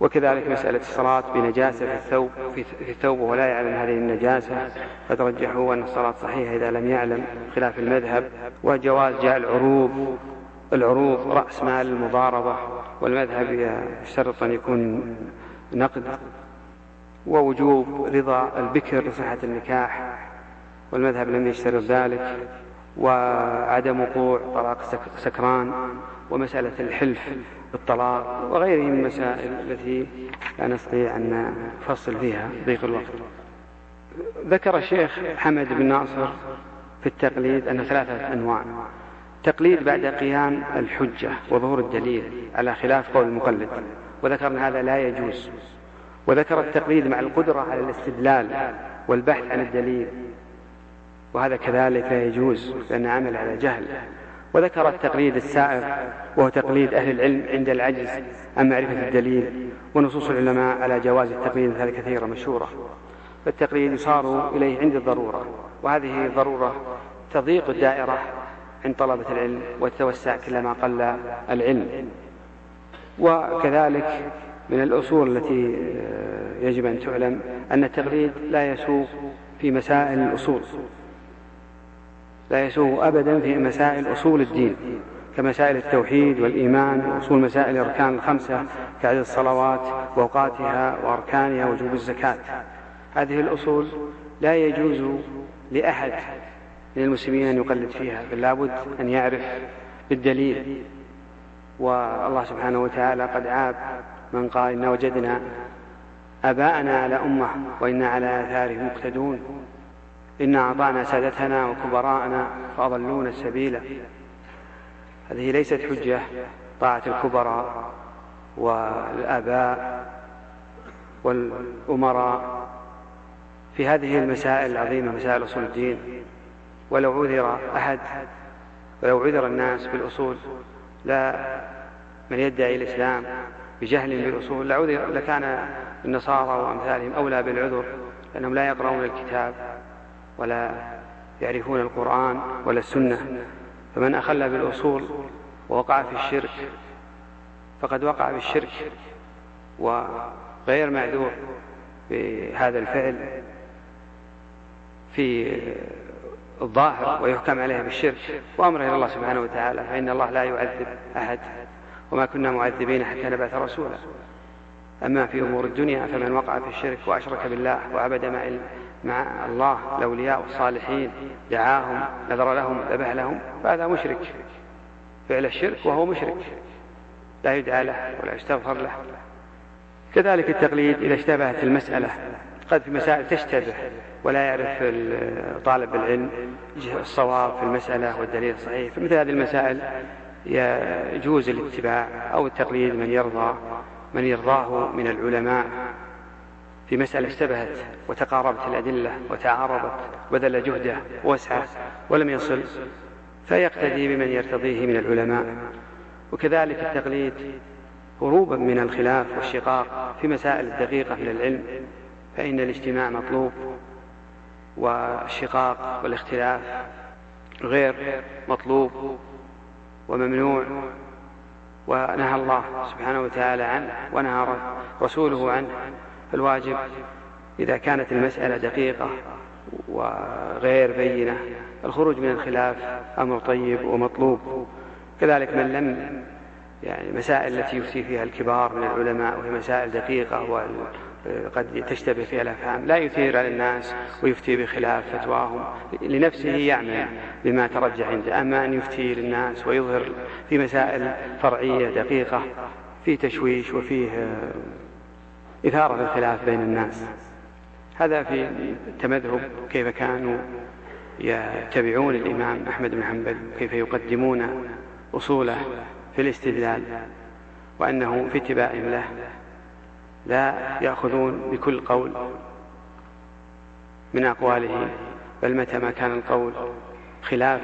وكذلك مسألة الصلاة بنجاسة في الثوب في الثوب ولا يعلم هذه النجاسة. فترجحوا أن الصلاة صحيحة إذا لم يعلم خلاف المذهب وجواز جاء العروض العروض رأس مال المضاربة والمذهب يشترط أن يكون نقد ووجوب رضا البكر لصحة النكاح والمذهب لم يشترط ذلك وعدم وقوع طلاق سكران ومسألة الحلف بالطلاق وغيره من المسائل التي لا نستطيع أن نفصل فيها ضيق الوقت. ذكر الشيخ حمد بن ناصر في التقليد أن ثلاثة أنواع. تقليد بعد قيام الحجة وظهور الدليل على خلاف قول المقلد وذكر أن هذا لا يجوز. وذكر التقليد مع القدرة على الاستدلال والبحث عن الدليل وهذا كذلك لا يجوز لأن عمل على جهل. وذكر التقليد السائر وهو تقليد أهل العلم عند العجز عن معرفة الدليل ونصوص العلماء على جواز التقليد مثال كثيرة مشهورة. فالتقليد يصار إليه عند الضرورة وهذه الضرورة تضيق الدائرة عند طلبة العلم وتتوسع كلما قل العلم. وكذلك من الأصول التي يجب أن تعلم أن التقليد لا يسوق في مسائل الأصول. لا يسوغ أبدا في مسائل أصول الدين كمسائل التوحيد والإيمان وأصول مسائل الأركان الخمسة كعدد الصلوات وأوقاتها وأركانها وجوب الزكاة. هذه الأصول لا يجوز لأحد من المسلمين أن يقلد فيها بل لابد أن يعرف بالدليل. والله سبحانه وتعالى قد عاب من قال إنا وجدنا آباءنا على أمة وإنا على آثارهم مقتدون. إنا أعطانا سادتنا وكبراءنا فأضلونا السبيل. هذه ليست حجة طاعة الكبراء والآباء والأمراء في هذه المسائل العظيمة مسائل أصول الدين. ولو عذر أحد ولو عذر الناس بالأصول لا من يدعي الإسلام بجهل بالأصول لعذر لكان النصارى وأمثالهم أولى بالعذر لأنهم لا يقرؤون الكتاب ولا يعرفون القرآن ولا السنة. فمن أخل بالأصول ووقع في الشرك فقد وقع بالشرك وغير معذور بهذا الفعل. في الظاهر ويحكم عليه بالشرك وأمره إلى الله سبحانه وتعالى فإن الله لا يعذب أحد وما كنا معذبين حتى نبعث رسولا. أما في أمور الدنيا فمن وقع في الشرك وأشرك بالله وعبد مع مع الله الأولياء والصالحين دعاهم نذر لهم ذبح لهم فهذا مشرك. فعل الشرك وهو مشرك. لا يدعى له ولا يستغفر له. كذلك التقليد إذا اشتبهت المسألة. قد في مسائل تشتبه ولا يعرف طالب العلم الصواب في المسألة والدليل الصحيح. فمثل هذه المسائل يجوز الاتباع أو التقليد من يرضى من يرضاه من العلماء في مسألة اشتبهت وتقاربت الأدلة وتعارضت بذل جهده وسعه ولم يصل فيقتدي بمن يرتضيه من العلماء. وكذلك التقليد هروبا من الخلاف والشقاق في مسائل الدقيقة من العلم فإن الاجتماع مطلوب والشقاق والاختلاف غير مطلوب وممنوع ونهى الله سبحانه وتعالى عنه ونهى رسوله عنه. فالواجب إذا كانت المسألة دقيقة وغير بينة الخروج من الخلاف أمر طيب ومطلوب. كذلك من لم يعني مسائل التي يفتي فيها الكبار من العلماء وهي مسائل دقيقة وقد تشتبه فيها الأفهام لا يثير على الناس ويفتي بخلاف فتواهم لنفسه يعمل بما ترجح عنده. أما أن يفتي للناس ويظهر في مسائل فرعية دقيقة فيه تشويش وفيه آه، إثارة للخلاف بين الناس. هذا في التمذهب كيف كانوا يتبعون الإمام أحمد بن حنبل كيف يقدمون أصوله في الاستدلال وأنه في اتباعهم له. لا يأخذون بكل قول من أقواله بل متى ما كان القول خلاف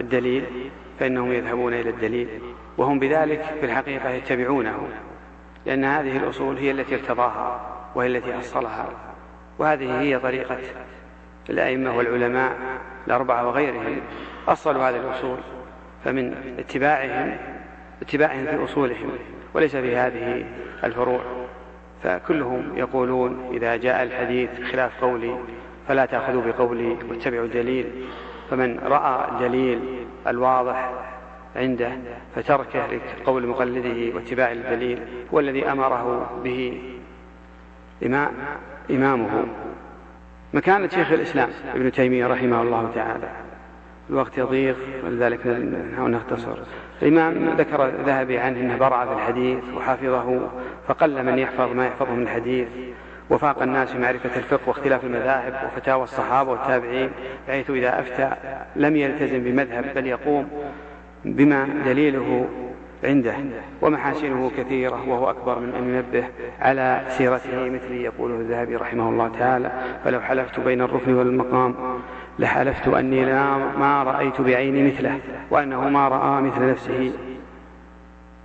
الدليل فإنهم يذهبون إلى الدليل وهم بذلك في الحقيقة يتبعونه لأن هذه الأصول هي التي ارتضاها وهي التي أصلها وهذه هي طريقة الأئمة والعلماء الأربعة وغيرهم أصلوا هذه الأصول فمن اتباعهم اتباعهم في أصولهم وليس في هذه الفروع. فكلهم يقولون إذا جاء الحديث خلاف قولي فلا تأخذوا بقولي واتبعوا الدليل. فمن رأى الدليل الواضح عنده فتركه لقول مقلده واتباع الدليل هو الذي أمره به إمامه. مكانة شيخ الإسلام ابن تيمية رحمه الله تعالى. الوقت يضيق ولذلك نحاول نختصر الإمام ذكر الذهبي عنه أنه برع في الحديث وحافظه فقل من يحفظ ما يحفظه من الحديث. وفاق الناس في معرفة الفقه واختلاف المذاهب وفتاوى الصحابة والتابعين بحيث إذا أفتى لم يلتزم بمذهب بل يقوم بما دليله عنده ومحاسنه كثيرة وهو أكبر من أن ينبه على سيرته مثل يقوله الذهبي رحمه الله تعالى فلو حلفت بين الركن والمقام لحلفت أني لا ما رأيت بعيني مثله وأنه ما رأى مثل نفسه.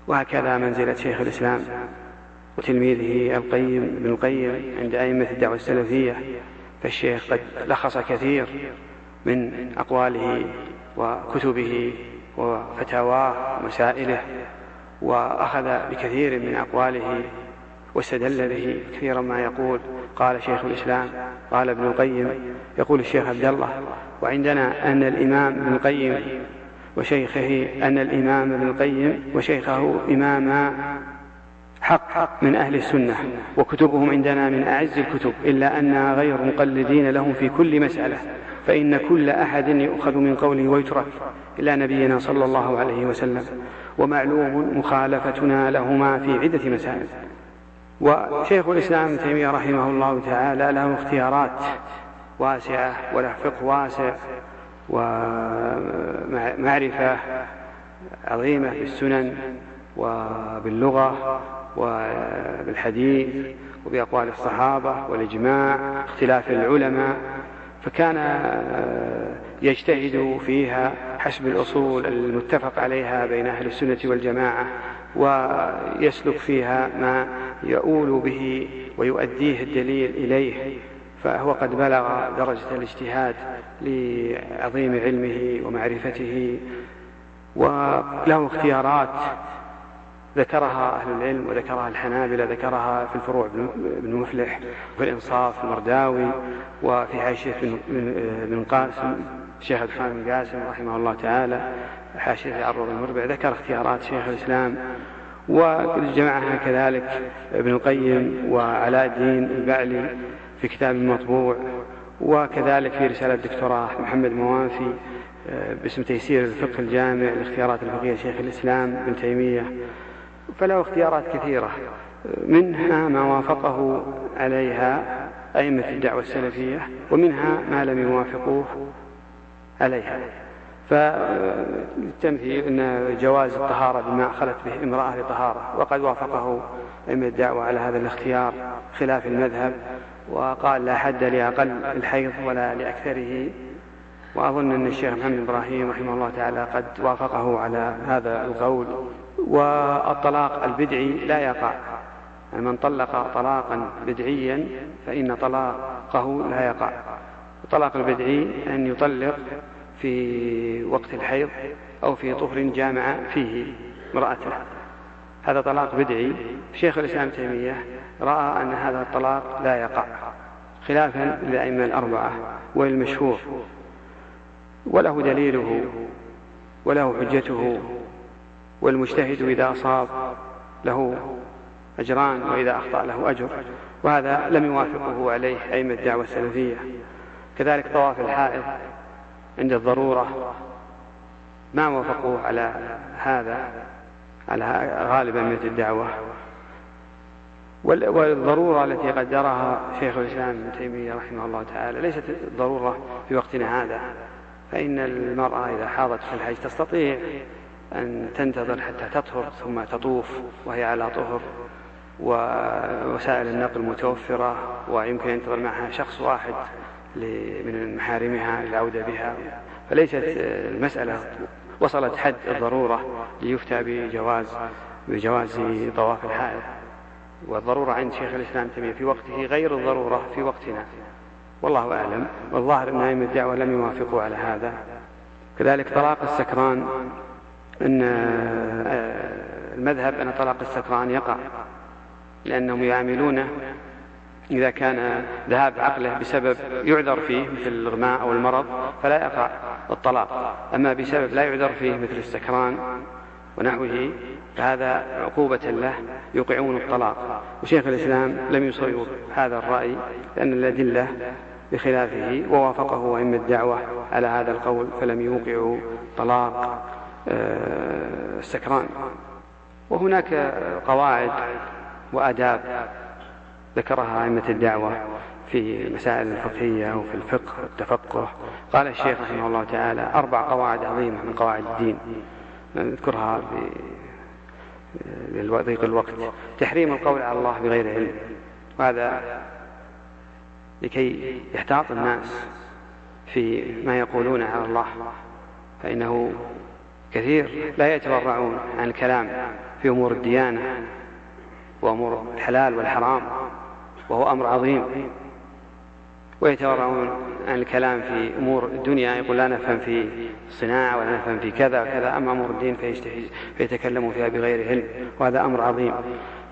وهكذا منزلة شيخ الإسلام وتلميذه القيم ابن القيم عند أئمة الدعوة السلفية. فالشيخ قد لخص كثير من أقواله وكتبه وفتاواه ومسائله وأخذ بكثير من أقواله واستدل به كثيرا ما يقول. قال شيخ الإسلام قال ابن القيم يقول الشيخ عبد الله وعندنا أن الإمام ابن القيم وشيخه أن الإمام ابن القيم وشيخه إماما حق من أهل السنة وكتبهم عندنا من أعز الكتب إلا أننا غير مقلدين لهم في كل مسألة فإن كل أحد يؤخذ من قوله ويترك. إلا نبينا صلى الله عليه وسلم ومعلوم مخالفتنا لهما في عدة مسائل. وشيخ الإسلام ابن تيمية رحمه الله تعالى له اختيارات واسعة وله فقه واسع ومعرفة عظيمة بالسنن وباللغة وبالحديث وبأقوال الصحابة والإجماع اختلاف العلماء. فكان يجتهد فيها حسب الأصول المتفق عليها بين أهل السنة والجماعة ويسلك فيها ما يؤول به ويؤديه الدليل إليه فهو قد بلغ درجة الاجتهاد لعظيم علمه ومعرفته وله اختيارات. ذكرها أهل العلم وذكرها الحنابلة ذكرها في الفروع ابن مفلح وفي الإنصاف المرداوي وفي حاشية بن قاسم. الشيخ عبد الرحمن بن قاسم رحمه الله تعالى حاشية عروض المربع ذكر اختيارات شيخ الإسلام وجمعها كذلك ابن القيم وعلاء الدين البعلي في كتاب مطبوع وكذلك في رسالة دكتوراه محمد موافي آه، باسم تيسير الفقه الجامع لاختيارات الفقهية شيخ الإسلام ابن تيمية. فله اختيارات كثيرة منها ما وافقه عليها أئمة الدعوة السلفية ومنها ما لم يوافقوه عليها. فالتمثيل أن جواز الطهارة بما خلت به امرأة لطهارة وقد وافقه أئمة الدعوة على هذا الاختيار خلاف المذهب وقال لا حد لأقل الحيض ولا لأكثره. وأظن أن الشيخ محمد إبراهيم رحمه الله تعالى قد وافقه على هذا القول. والطلاق البدعي لا يقع. يعني من طلق طلاقا بدعيا فإن طلاقه لا يقع. الطلاق البدعي أن يطلق في وقت الحيض أو في طهر جامع فيه امرأته. هذا طلاق بدعي. شيخ الإسلام تيمية رأى أن هذا الطلاق لا يقع خلافا للأئمة الأربعة والمشهور. وله دليله وله حجته والمجتهد إذا أصاب له أجران وإذا أخطأ له أجر وهذا لم يوافقه عليه أئمة الدعوة السلفية. كذلك طواف الحائض عند الضرورة. ما وافقوه على هذا على غالب أهمية الدعوة. والضرورة التي قدرها شيخ الإسلام ابن تيمية رحمه الله تعالى ليست ضرورة في وقتنا هذا. فإن المرأة إذا حاضت في الحج تستطيع أن تنتظر حتى تطهر ثم تطوف وهي على طهر ووسائل النقل متوفرة ويمكن أن ينتظر معها شخص واحد. من محارمها للعودة بها. فليست المسألة وصلت حد الضرورة ليفتى بجواز بجواز طواف الحائض. والضرورة عند شيخ الإسلام تيمية في وقته غير الضرورة في وقتنا. والله أعلم. والظاهر أن أئمة الدعوة لم يوافقوا على هذا. كذلك طلاق السكران. أن آه، المذهب أن طلاق السكران يقع لأنهم يعاملونه إذا كان ذهاب عقله بسبب يعذر فيه مثل الإغماء أو المرض فلا يقع الطلاق. أما بسبب لا يعذر فيه مثل السكران ونحوه فهذا عقوبة له يوقعون الطلاق. وشيخ الإسلام لم يصوب هذا الرأي لأن الأدلة بخلافه ووافقه أئمة الدعوة على هذا القول فلم يوقعوا طلاق آه، السكران. وهناك قواعد وآداب ذكرها أئمة الدعوة في المسائل الفقهية وفي الفقه والتفقه. قال الشيخ رحمه الله تعالى أربع قواعد عظيمة من قواعد الدين. نذكرها لضيق الوقت. تحريم القول على الله بغير علم. وهذا لكي يحتاط الناس في ما يقولون على الله. فإنه كثير لا يتورعون عن الكلام في أمور الديانة وأمور الحلال والحرام. وهو أمر عظيم. ويتورعون عن الكلام في أمور الدنيا يقول لا نفهم في الصناعة ولا نفهم في كذا وكذا أما أمور الدين فيتكلموا فيها بغير علم وهذا أمر عظيم.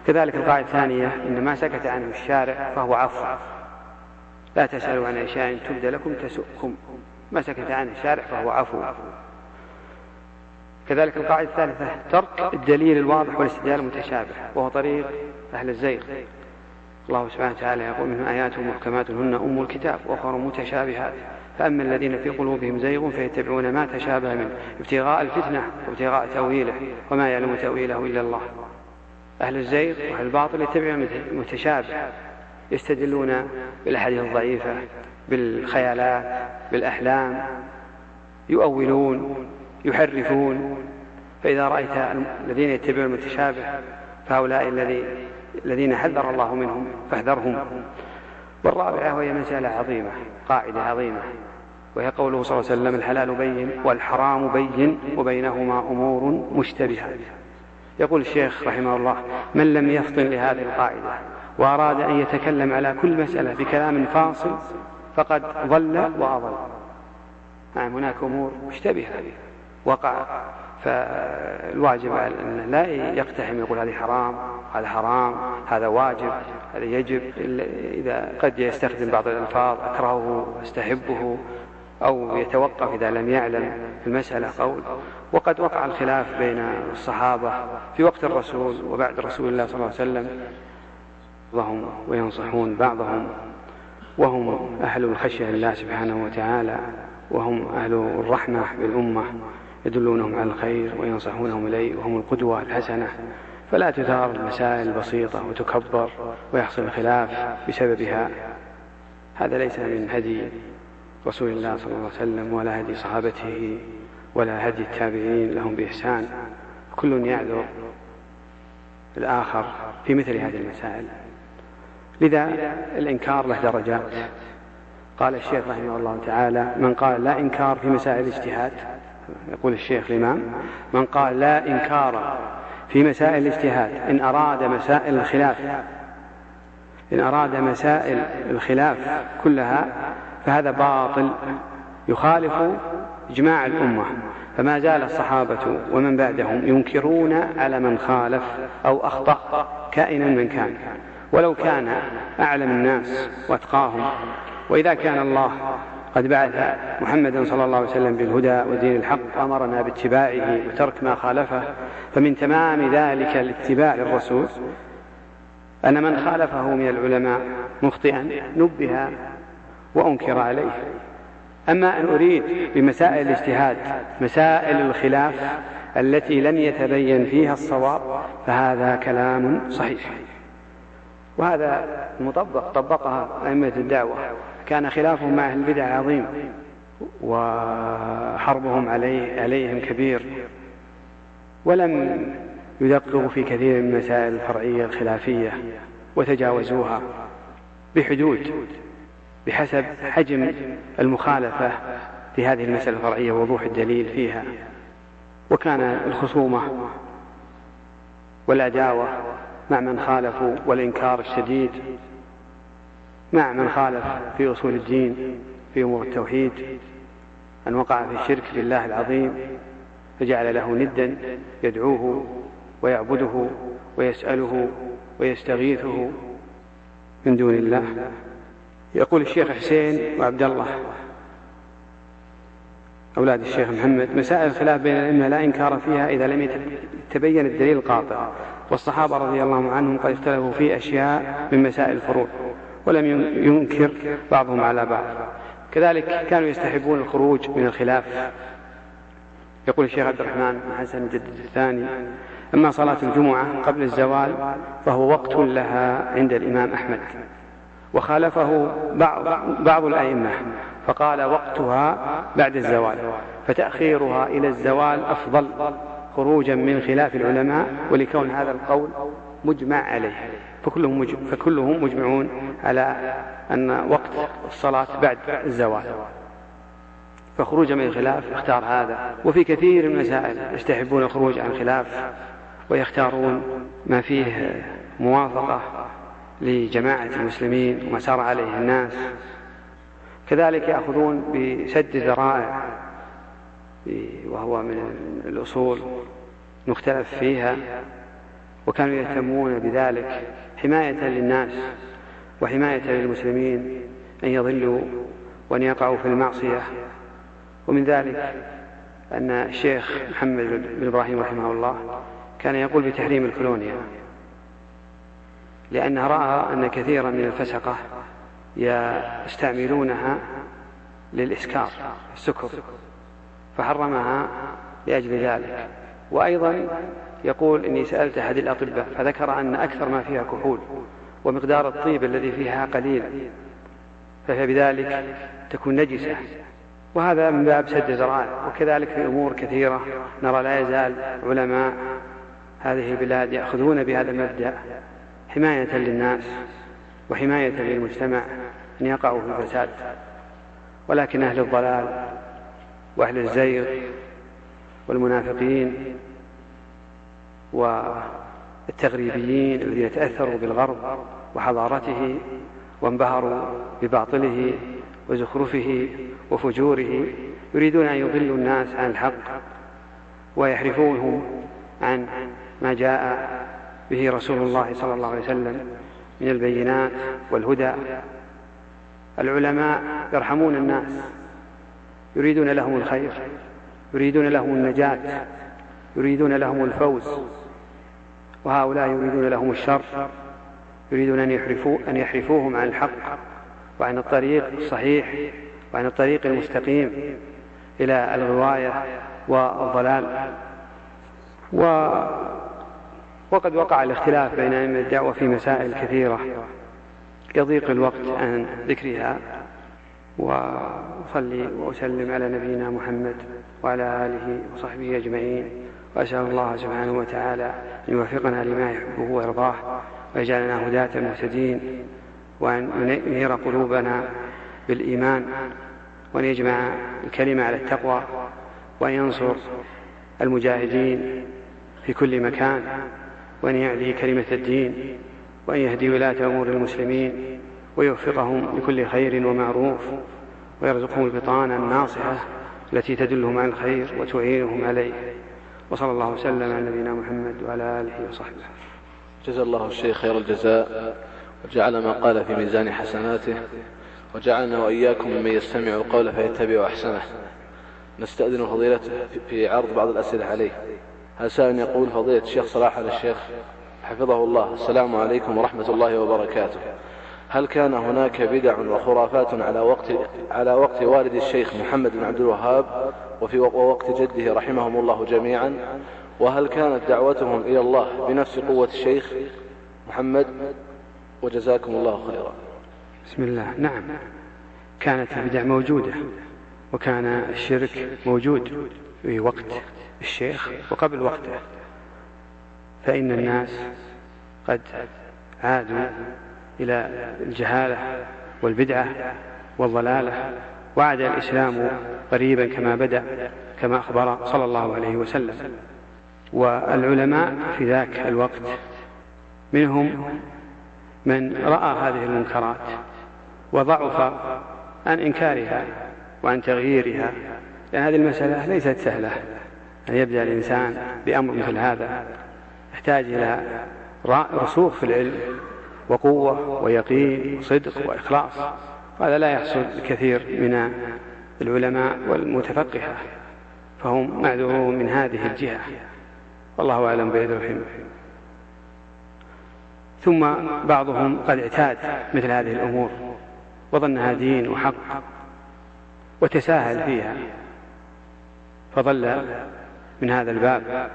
كذلك القاعدة الثانية إن ما سكت عنه الشارع فهو عفو لا تسألوا عن أشياء تبد لكم تسؤكم. ما سكت عنه الشارع فهو عفو. كذلك القاعدة الثالثة ترك الدليل الواضح والاستدلال المتشابه وهو طريق أهل الزيغ. الله سبحانه وتعالى يقول من آيات محكمات هن أم الكتاب وأخر متشابهات. فأما الذين في قلوبهم زيغ فيتبعون ما تشابه منه ابتغاء الفتنة وابتغاء تأويله وما يعلم تأويله إلا الله. أهل الزيغ وأهل الباطل يتبعون المتشابه يستدلون بالأحاديث الضعيفة بالخيالات بالأحلام يؤولون يحرفون. فإذا رأيت الذين يتبعون المتشابه فهؤلاء الذي الذين حذر الله منهم فاحذرهم. والرابعة وهي مسألة عظيمة قاعدة عظيمة. وهي قوله صلى الله عليه وسلم الحلال بين والحرام بين وبينهما أمور مشتبهة. يقول الشيخ رحمه الله من لم يفطن لهذه القاعدة وأراد أن يتكلم على كل مسألة بكلام فاصل فقد ضل وأضل. نعم هناك أمور مشتبهة. وقع. فالواجب أن لا يقتحم يقول هذه حرام هذا حرام هذا واجب هذا يجب إذا قد يستخدم بعض الألفاظ أكرهه استحبه أو يتوقف إذا لم يعلم المسألة قول. وقد وقع الخلاف بين الصحابة في وقت الرسول وبعد رسول الله صلى الله عليه وسلم. وهم وينصحون بعضهم وهم أهل الخشية لله سبحانه وتعالى وهم أهل الرحمة بالأمة. يدلونهم على الخير وينصحونهم إليه وهم القدوة الحسنة. فلا تثار المسائل البسيطة وتكبر ويحصل الخلاف بسببها. هذا ليس من هدي رسول الله صلى الله عليه وسلم ولا هدي صحابته ولا هدي التابعين لهم بإحسان. كل يعذر الآخر في مثل هذه المسائل. لذا الإنكار له درجات. قال الشيخ رحمه الله تعالى من قال لا إنكار في مسائل الاجتهاد يقول الشيخ الإمام من قال لا إنكار في مسائل الاجتهاد إن أراد مسائل الخلاف إن أراد مسائل الخلاف كلها فهذا باطل يخالف إجماع الأمة. فما زال الصحابة ومن بعدهم ينكرون على من خالف أو أخطأ كائنا من كان. ولو كان أعلم الناس وأتقاهم. وإذا كان الله قد بعث محمدا صلى الله عليه وسلم بالهدى ودين الحق وأمرنا باتباعه وترك ما خالفه فمن تمام ذلك الاتباع للرسول أن من خالفه من العلماء مخطئا نبه وأنكر عليه. أما أن أريد بمسائل الاجتهاد مسائل الخلاف التي لم يتبين فيها الصواب فهذا كلام صحيح. وهذا مطبق طبقها أئمة الدعوة. كان خلافهم مع أهل البدع عظيم وحربهم عليه عليهم كبير. ولم يدققوا في كثير من المسائل الفرعية الخلافية وتجاوزوها بحدود بحسب حجم المخالفة في هذه المسألة الفرعية ووضوح الدليل فيها. وكان الخصومة والعداوة مع من خالفوا والإنكار الشديد مع من خالف في أصول الدين في أمور التوحيد أن وقع في الشرك بالله العظيم فجعل له ندا يدعوه ويعبده ويسأله ويستغيثه من دون الله. يقول الشيخ حسين وعبد الله أولاد الشيخ محمد مسائل الخلاف بين الأئمة لا إنكار فيها إذا لم يتبين الدليل القاطع. والصحابة رضي الله عنهم قد اختلفوا في أشياء من مسائل الفروع ولم ينكر بعضهم على بعض. كذلك كانوا يستحبون الخروج من الخلاف. يقول الشيخ عبد الرحمن حسن الجدد الثاني أما صلاة الجمعة قبل الزوال فهو وقت لها عند الإمام أحمد. وخالفه بعض, بعض الأئمة فقال وقتها بعد الزوال فتأخيرها إلى الزوال أفضل. خروجا من خلاف العلماء ولكون هذا القول مجمع عليه. فكلهم, مجمع فكلهم مجمعون على أن وقت الصلاة بعد الزوال. فخروجا من الخلاف اختار هذا. وفي كثير من المسائل يستحبون الخروج عن الخلاف ويختارون ما فيه موافقة لجماعة المسلمين وما سار عليه الناس. كذلك يأخذون بسد الذرائع. وهو من الأصول مختلف فيها وكانوا يهتمون بذلك حماية للناس وحماية للمسلمين أن يضلوا وأن يقعوا في المعصية. ومن ذلك أن الشيخ محمد بن إبراهيم رحمه الله كان يقول بتحريم الكولونيا لأنه رأى أن كثيرا من الفسقة يستعملونها للإسكار السكر. فحرمها لأجل ذلك. وأيضا يقول إني سألت أحد الأطباء فذكر أن أكثر ما فيها كحول ومقدار الطيب الذي فيها قليل فهي بذلك تكون نجسة. وهذا من باب سد الذرائع وكذلك في أمور كثيرة نرى لا يزال علماء هذه البلاد يأخذون بهذا المبدأ حماية للناس وحماية للمجتمع أن يقعوا في الفساد. ولكن أهل الضلال وأهل الزيغ والمنافقين والتغريبيين الذين تأثروا بالغرب وحضارته وانبهروا بباطله وزخرفه وفجوره يريدون أن يضلوا الناس عن الحق ويحرفونهم عن ما جاء به رسول الله صلى الله عليه وسلم من البينات والهدى. العلماء يرحمون الناس يريدون لهم الخير يريدون لهم النجاة يريدون لهم الفوز. وهؤلاء يريدون لهم الشر يريدون أن يحرفوا أن يحرفوهم عن الحق وعن الطريق الصحيح وعن الطريق المستقيم إلى الغواية والضلال. و وقد وقع الاختلاف بين أئمة الدعوة في مسائل كثيرة. يضيق الوقت عن ذكرها. وأصلي وأسلم على نبينا محمد وعلى آله وصحبه أجمعين وأسأل الله سبحانه وتعالى أن يوفقنا لما يحبه ويرضاه ويجعلنا هداة مهتدين وأن ينير قلوبنا بالإيمان وأن يجمع الكلمة على التقوى وأن ينصر المجاهدين في كل مكان وأن يعلي كلمة الدين وأن يهدي ولاة أمور المسلمين ويوفقهم لكل خير ومعروف. ويرزقهم البطانة الناصحة التي تدلهم على الخير وتعينهم عليه. وصلى الله وسلم على نبينا محمد وعلى آله وصحبه. جزا الله الشيخ خير الجزاء وجعل ما قال في ميزان حسناته وجعلنا وإياكم ممن يستمع القول فيتبع أحسنه. نستأذن فضيلته في عرض بعض الأسئلة عليه. هذا سائل يقول فضيلة الشيخ صلاح على الشيخ؟ حفظه الله. السلام عليكم ورحمة الله وبركاته. هل كان هناك بدع وخرافات على وقت على وقت والد الشيخ محمد بن عبد الوهاب وفي وقت جده رحمهم الله جميعا؟ وهل كانت دعوتهم إلى الله بنفس قوة الشيخ محمد؟ وجزاكم الله خيرا. بسم الله. نعم. كانت البدع موجودة وكان الشرك موجود في وقت الشيخ وقبل وقته. فإن الناس قد عادوا إلى الجهالة والبدعة والضلالة وعاد الإسلام قريبا كما بدأ كما أخبر صلى الله عليه وسلم. والعلماء في ذاك الوقت منهم من رأى هذه المنكرات وضعف عن إنكارها وعن تغييرها لأن هذه المسألة ليست سهلة. أن يبدأ الإنسان بأمر مثل هذا يحتاج إلى رسوخ في العلم. وقوة ويقين وصدق وإخلاص. وهذا لا يحصل كثير من العلماء والمتفقهة فهم معذورون من هذه الجهة. والله أعلم بيدرهم ثم بعضهم قد اعتاد مثل هذه الأمور وظنها دين وحق وتساهل فيها فضل من هذا الباب.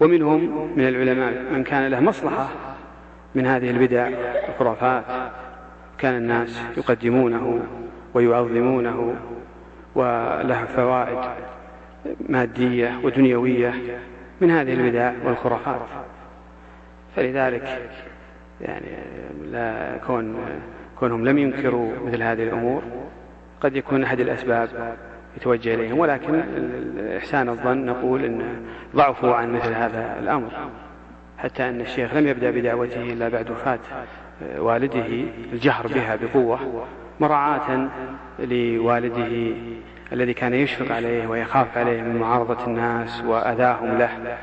ومنهم من العلماء من كان له مصلحة من هذه البدع والخرافات كان الناس يقدمونه ويعظمونه وله فوائد مادية ودنيوية من هذه البدع والخرافات. فلذلك يعني لا كون كونهم لم ينكروا مثل هذه الأمور قد يكون أحد الأسباب يتوجه إليهم ولكن إحسان الظن نقول إن ضعفوا عن مثل هذا الأمر. حتى أن الشيخ لم يبدأ بدعوته إلا بعد وفاة والده الجهر بها بقوة مراعاة لوالده الذي كان يشفق عليه ويخاف عليه من معارضة الناس وأذاهم له.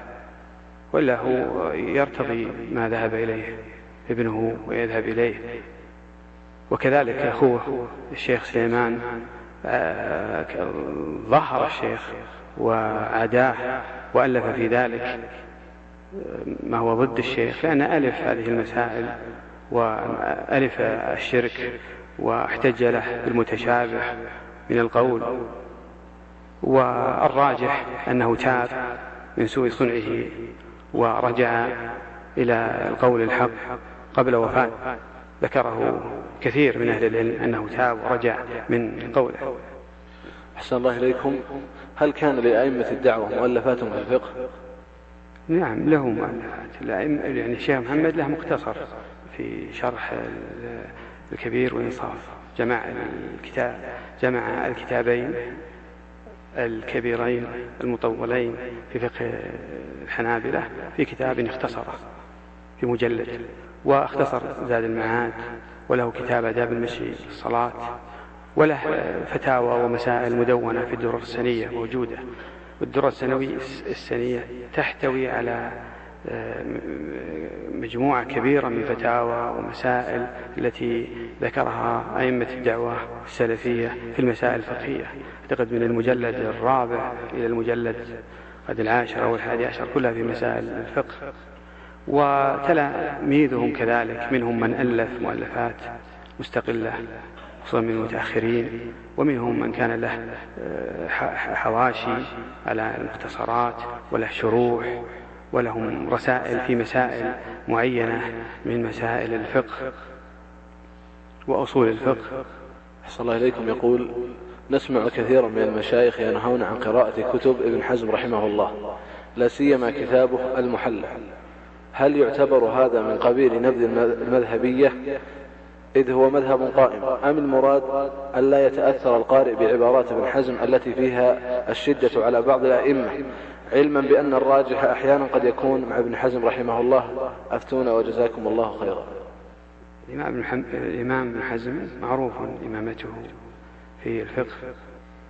ولا هو يرتضي ما ذهب إليه ابنه ويذهب إليه. وكذلك أخوه الشيخ سليمان آه، ظهر الشيخ وعداه وألف في ذلك. ما هو ضد الشيخ لأن ألف هذه المسائل وألف الشرك واحتج له بالمتشابه من القول. والراجح أنه تاب من سوء صنعه ورجع إلى القول الحق قبل وفاة. ذكره كثير من أهل العلم أنه تاب ورجع من قوله. أحسن الله إليكم. هل كان لأئمة الدعوة مؤلفات في الفقه؟ نعم له مؤلفات يعني الشيخ محمد له مختصر في شرح الكبير والإنصاف. جمع الكتاب جمع الكتابين الكبيرين المطولين في فقه الحنابلة في كتاب اختصره في مجلد واختصر زاد المعاد وله كتاب آداب المشي الصلاة وله فتاوى ومسائل مدونة في الدرر السنية موجودة. والدرة السنوية السنية تحتوي على آه، مجموعة كبيرة من فتاوى ومسائل التي ذكرها أئمة الدعوة السلفية في المسائل الفقهية. أعتقد من المجلد الرابع إلى المجلد قد العاشر أو الحادي عشر كلها في مسائل الفقه. وتلاميذهم كذلك منهم من ألف مؤلفات مستقلة خصوصا من المتأخرين. ومنهم من كان له آه، حواشي على المختصرات وله شروح ولهم رسائل في مسائل معينة من مسائل الفقه وأصول الفقه. أحسن الله إليكم. يقول نسمع كثيرا من المشايخ ينهون عن قراءة كتب ابن حزم رحمه الله لا سيما كتابه المحلى هل يعتبر هذا من قبيل نبذ المذهبية؟ إذ هو مذهب قائم. أم المراد أن لا يتأثر القارئ بعبارات ابن حزم التي فيها الشدة على بعض الأئمة علما بأن الراجح أحيانا قد يكون مع ابن حزم رحمه الله. أفتونا وجزاكم الله خيرا. الإمام ابن حزم معروف إمامته في الفقه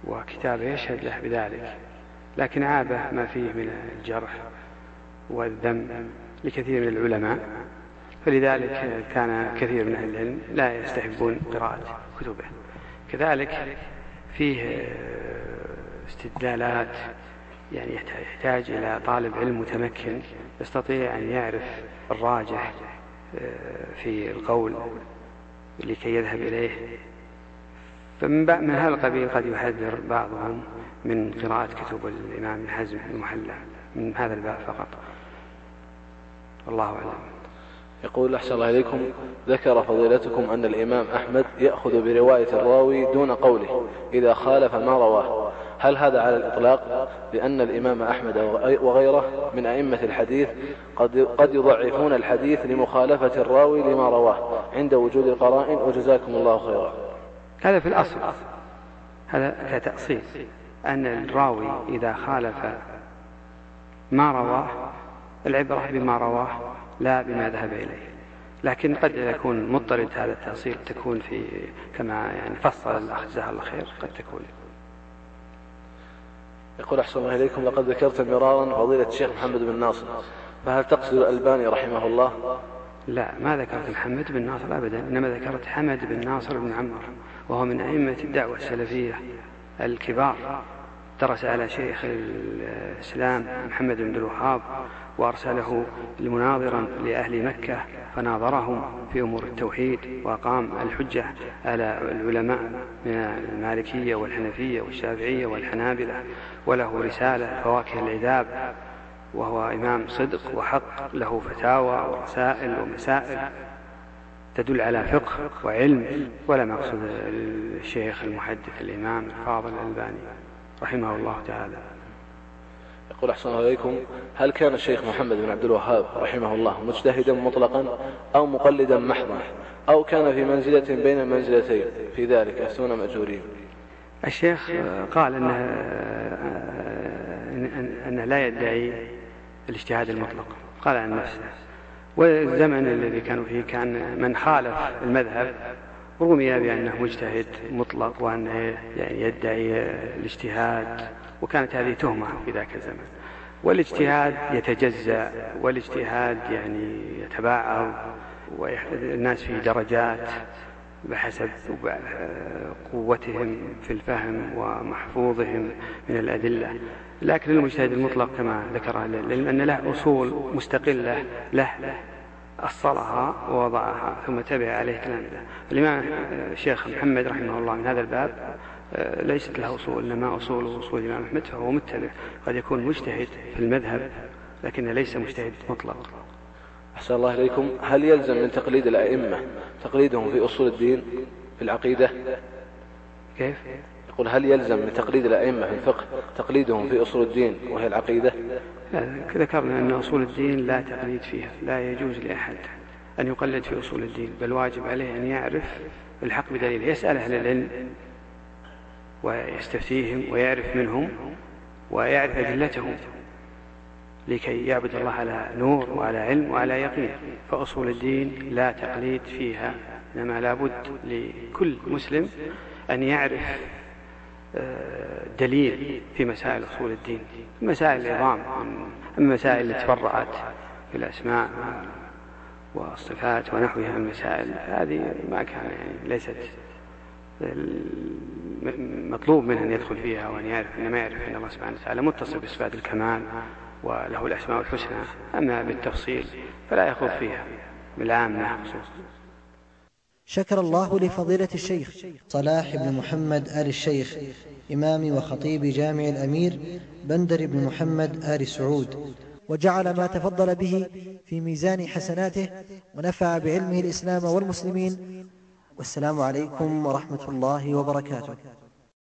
وكتابه يشهد له بذلك لكن عابه ما فيه من الجرح والذم لكثير من العلماء. فلذلك كان كثير من أهل العلم لا يستحبون قراءة كتبه. كذلك فيه استدلالات يعني يحتاج إلى طالب علم متمكن يستطيع أن يعرف الراجح آه، في القول لكي يذهب إليه. فمن من هذا القبيل قد يحذر بعضهم من قراءة كتب الإمام حزم المحلى من هذا الباب فقط. والله أعلم. يقول أحسن الله إليكم ذكر فضيلتكم أن الإمام أحمد يأخذ برواية الراوي دون قوله إذا خالف ما رواه. هل هذا على الإطلاق؟ لأن الإمام أحمد وغيره من أئمة الحديث قد, قد يضعفون الحديث لمخالفة الراوي لما رواه. عند وجود القرائن وجزاكم الله خيرا. هذا في الأصل. هذا كتأصيل أن الراوي إذا خالف ما رواه العبرة بما رواه لا بما ذهب إليه. لكن قد يكون مضطرد هذا التأصيل تكون في كما يعني فصل الأخ جزاه الله خير قد تكون. يقول أحسن الله إليكم لقد ذكرت مرارا فضيلة الشيخ محمد بن ناصر. فهل تقصد الألباني رحمه الله؟ لا ما ذكرت محمد بن ناصر أبدا إنما ذكرت حمد بن ناصر بن عمر وهو من أئمة الدعوة السلفية الكبار. درس على شيخ الإسلام محمد بن الوهاب وأرسله مناظرا لأهل مكة فناظرهم في أمور التوحيد وأقام الحجة على العلماء من المالكية والحنفية والشافعية والحنابلة وله رسالة فواكه العذاب وهو إمام صدق وحق له فتاوى ورسائل ومسائل تدل على فقه وعلم. ولا مقصود الشيخ المحدث الإمام الفاضل الألباني. رحمه الله تعالى. يقول أحسن الله إليكم هل كان الشيخ محمد بن عبد الوهاب رحمه الله مجتهدا مطلقا أو مقلدا محضا؟ أو كان في منزلة بين المنزلتين في ذلك أفتون مأجورين؟ الشيخ قال أنه, أنه لا يدعي الاجتهاد المطلق. قال عن نفسه. والزمن الذي كانوا فيه كان من خالف المذهب رمي بأنه مجتهد مطلق وأنه يعني يدعي الاجتهاد وكانت هذه تهمة في ذاك الزمن. والاجتهاد يتجزأ والاجتهاد يعني يتباعد والناس في درجات بحسب قوتهم في الفهم ومحفوظهم من الأدلة. لكن المجتهد المطلق كما ذكر العلم أن له أصول مستقلة له. أصلها ووضعها ثم تبع عليه كلام الإمام الشيخ محمد رحمه الله من هذا الباب آه، ليست له أصول إنما أصول أصول الإمام أحمد فهو متبع. قد يكون مجتهد في المذهب لكنه ليس مجتهد مطلق. أحسن الله إليكم. هل يلزم من تقليد الأئمة تقليدهم في أصول الدين في العقيدة؟ كيف؟ يقول هل يلزم من تقليد الأئمة في الفقه تقليدهم في أصول الدين وهي العقيدة؟ ذكرنا أن أصول الدين لا تقليد فيها لا يجوز لأحد أن يقلد في أصول الدين بل واجب عليه أن يعرف الحق بدليل يسأل أهل العلم ويستفتيهم ويعرف منهم ويعرف أدلتهم لكي يعبد الله على نور وعلى علم وعلى يقين. فأصول الدين لا تقليد فيها إنما لابد لكل مسلم أن يعرف دليل في مسائل أصول الدين مسائل العظام المسائل التي تفرعت في الأسماء والصفات ونحوها من المسائل هذه ما كان يعني ليست مطلوب منه أن يدخل فيها وأن يعرف إنما يعرف أن الله سبحانه وتعالى متصف بصفات الكمال وله الأسماء الحسنى أما بالتفصيل فلا يخوض فيها بالعامة خصوصا. شكر الله لفضيلة الشيخ صلاح بن محمد آل الشيخ إمام وخطيب جامع الأمير بندر بن محمد آل سعود. وجعل ما تفضل به في ميزان حسناته ونفع بعلمه الإسلام والمسلمين. والسلام عليكم ورحمة الله وبركاته.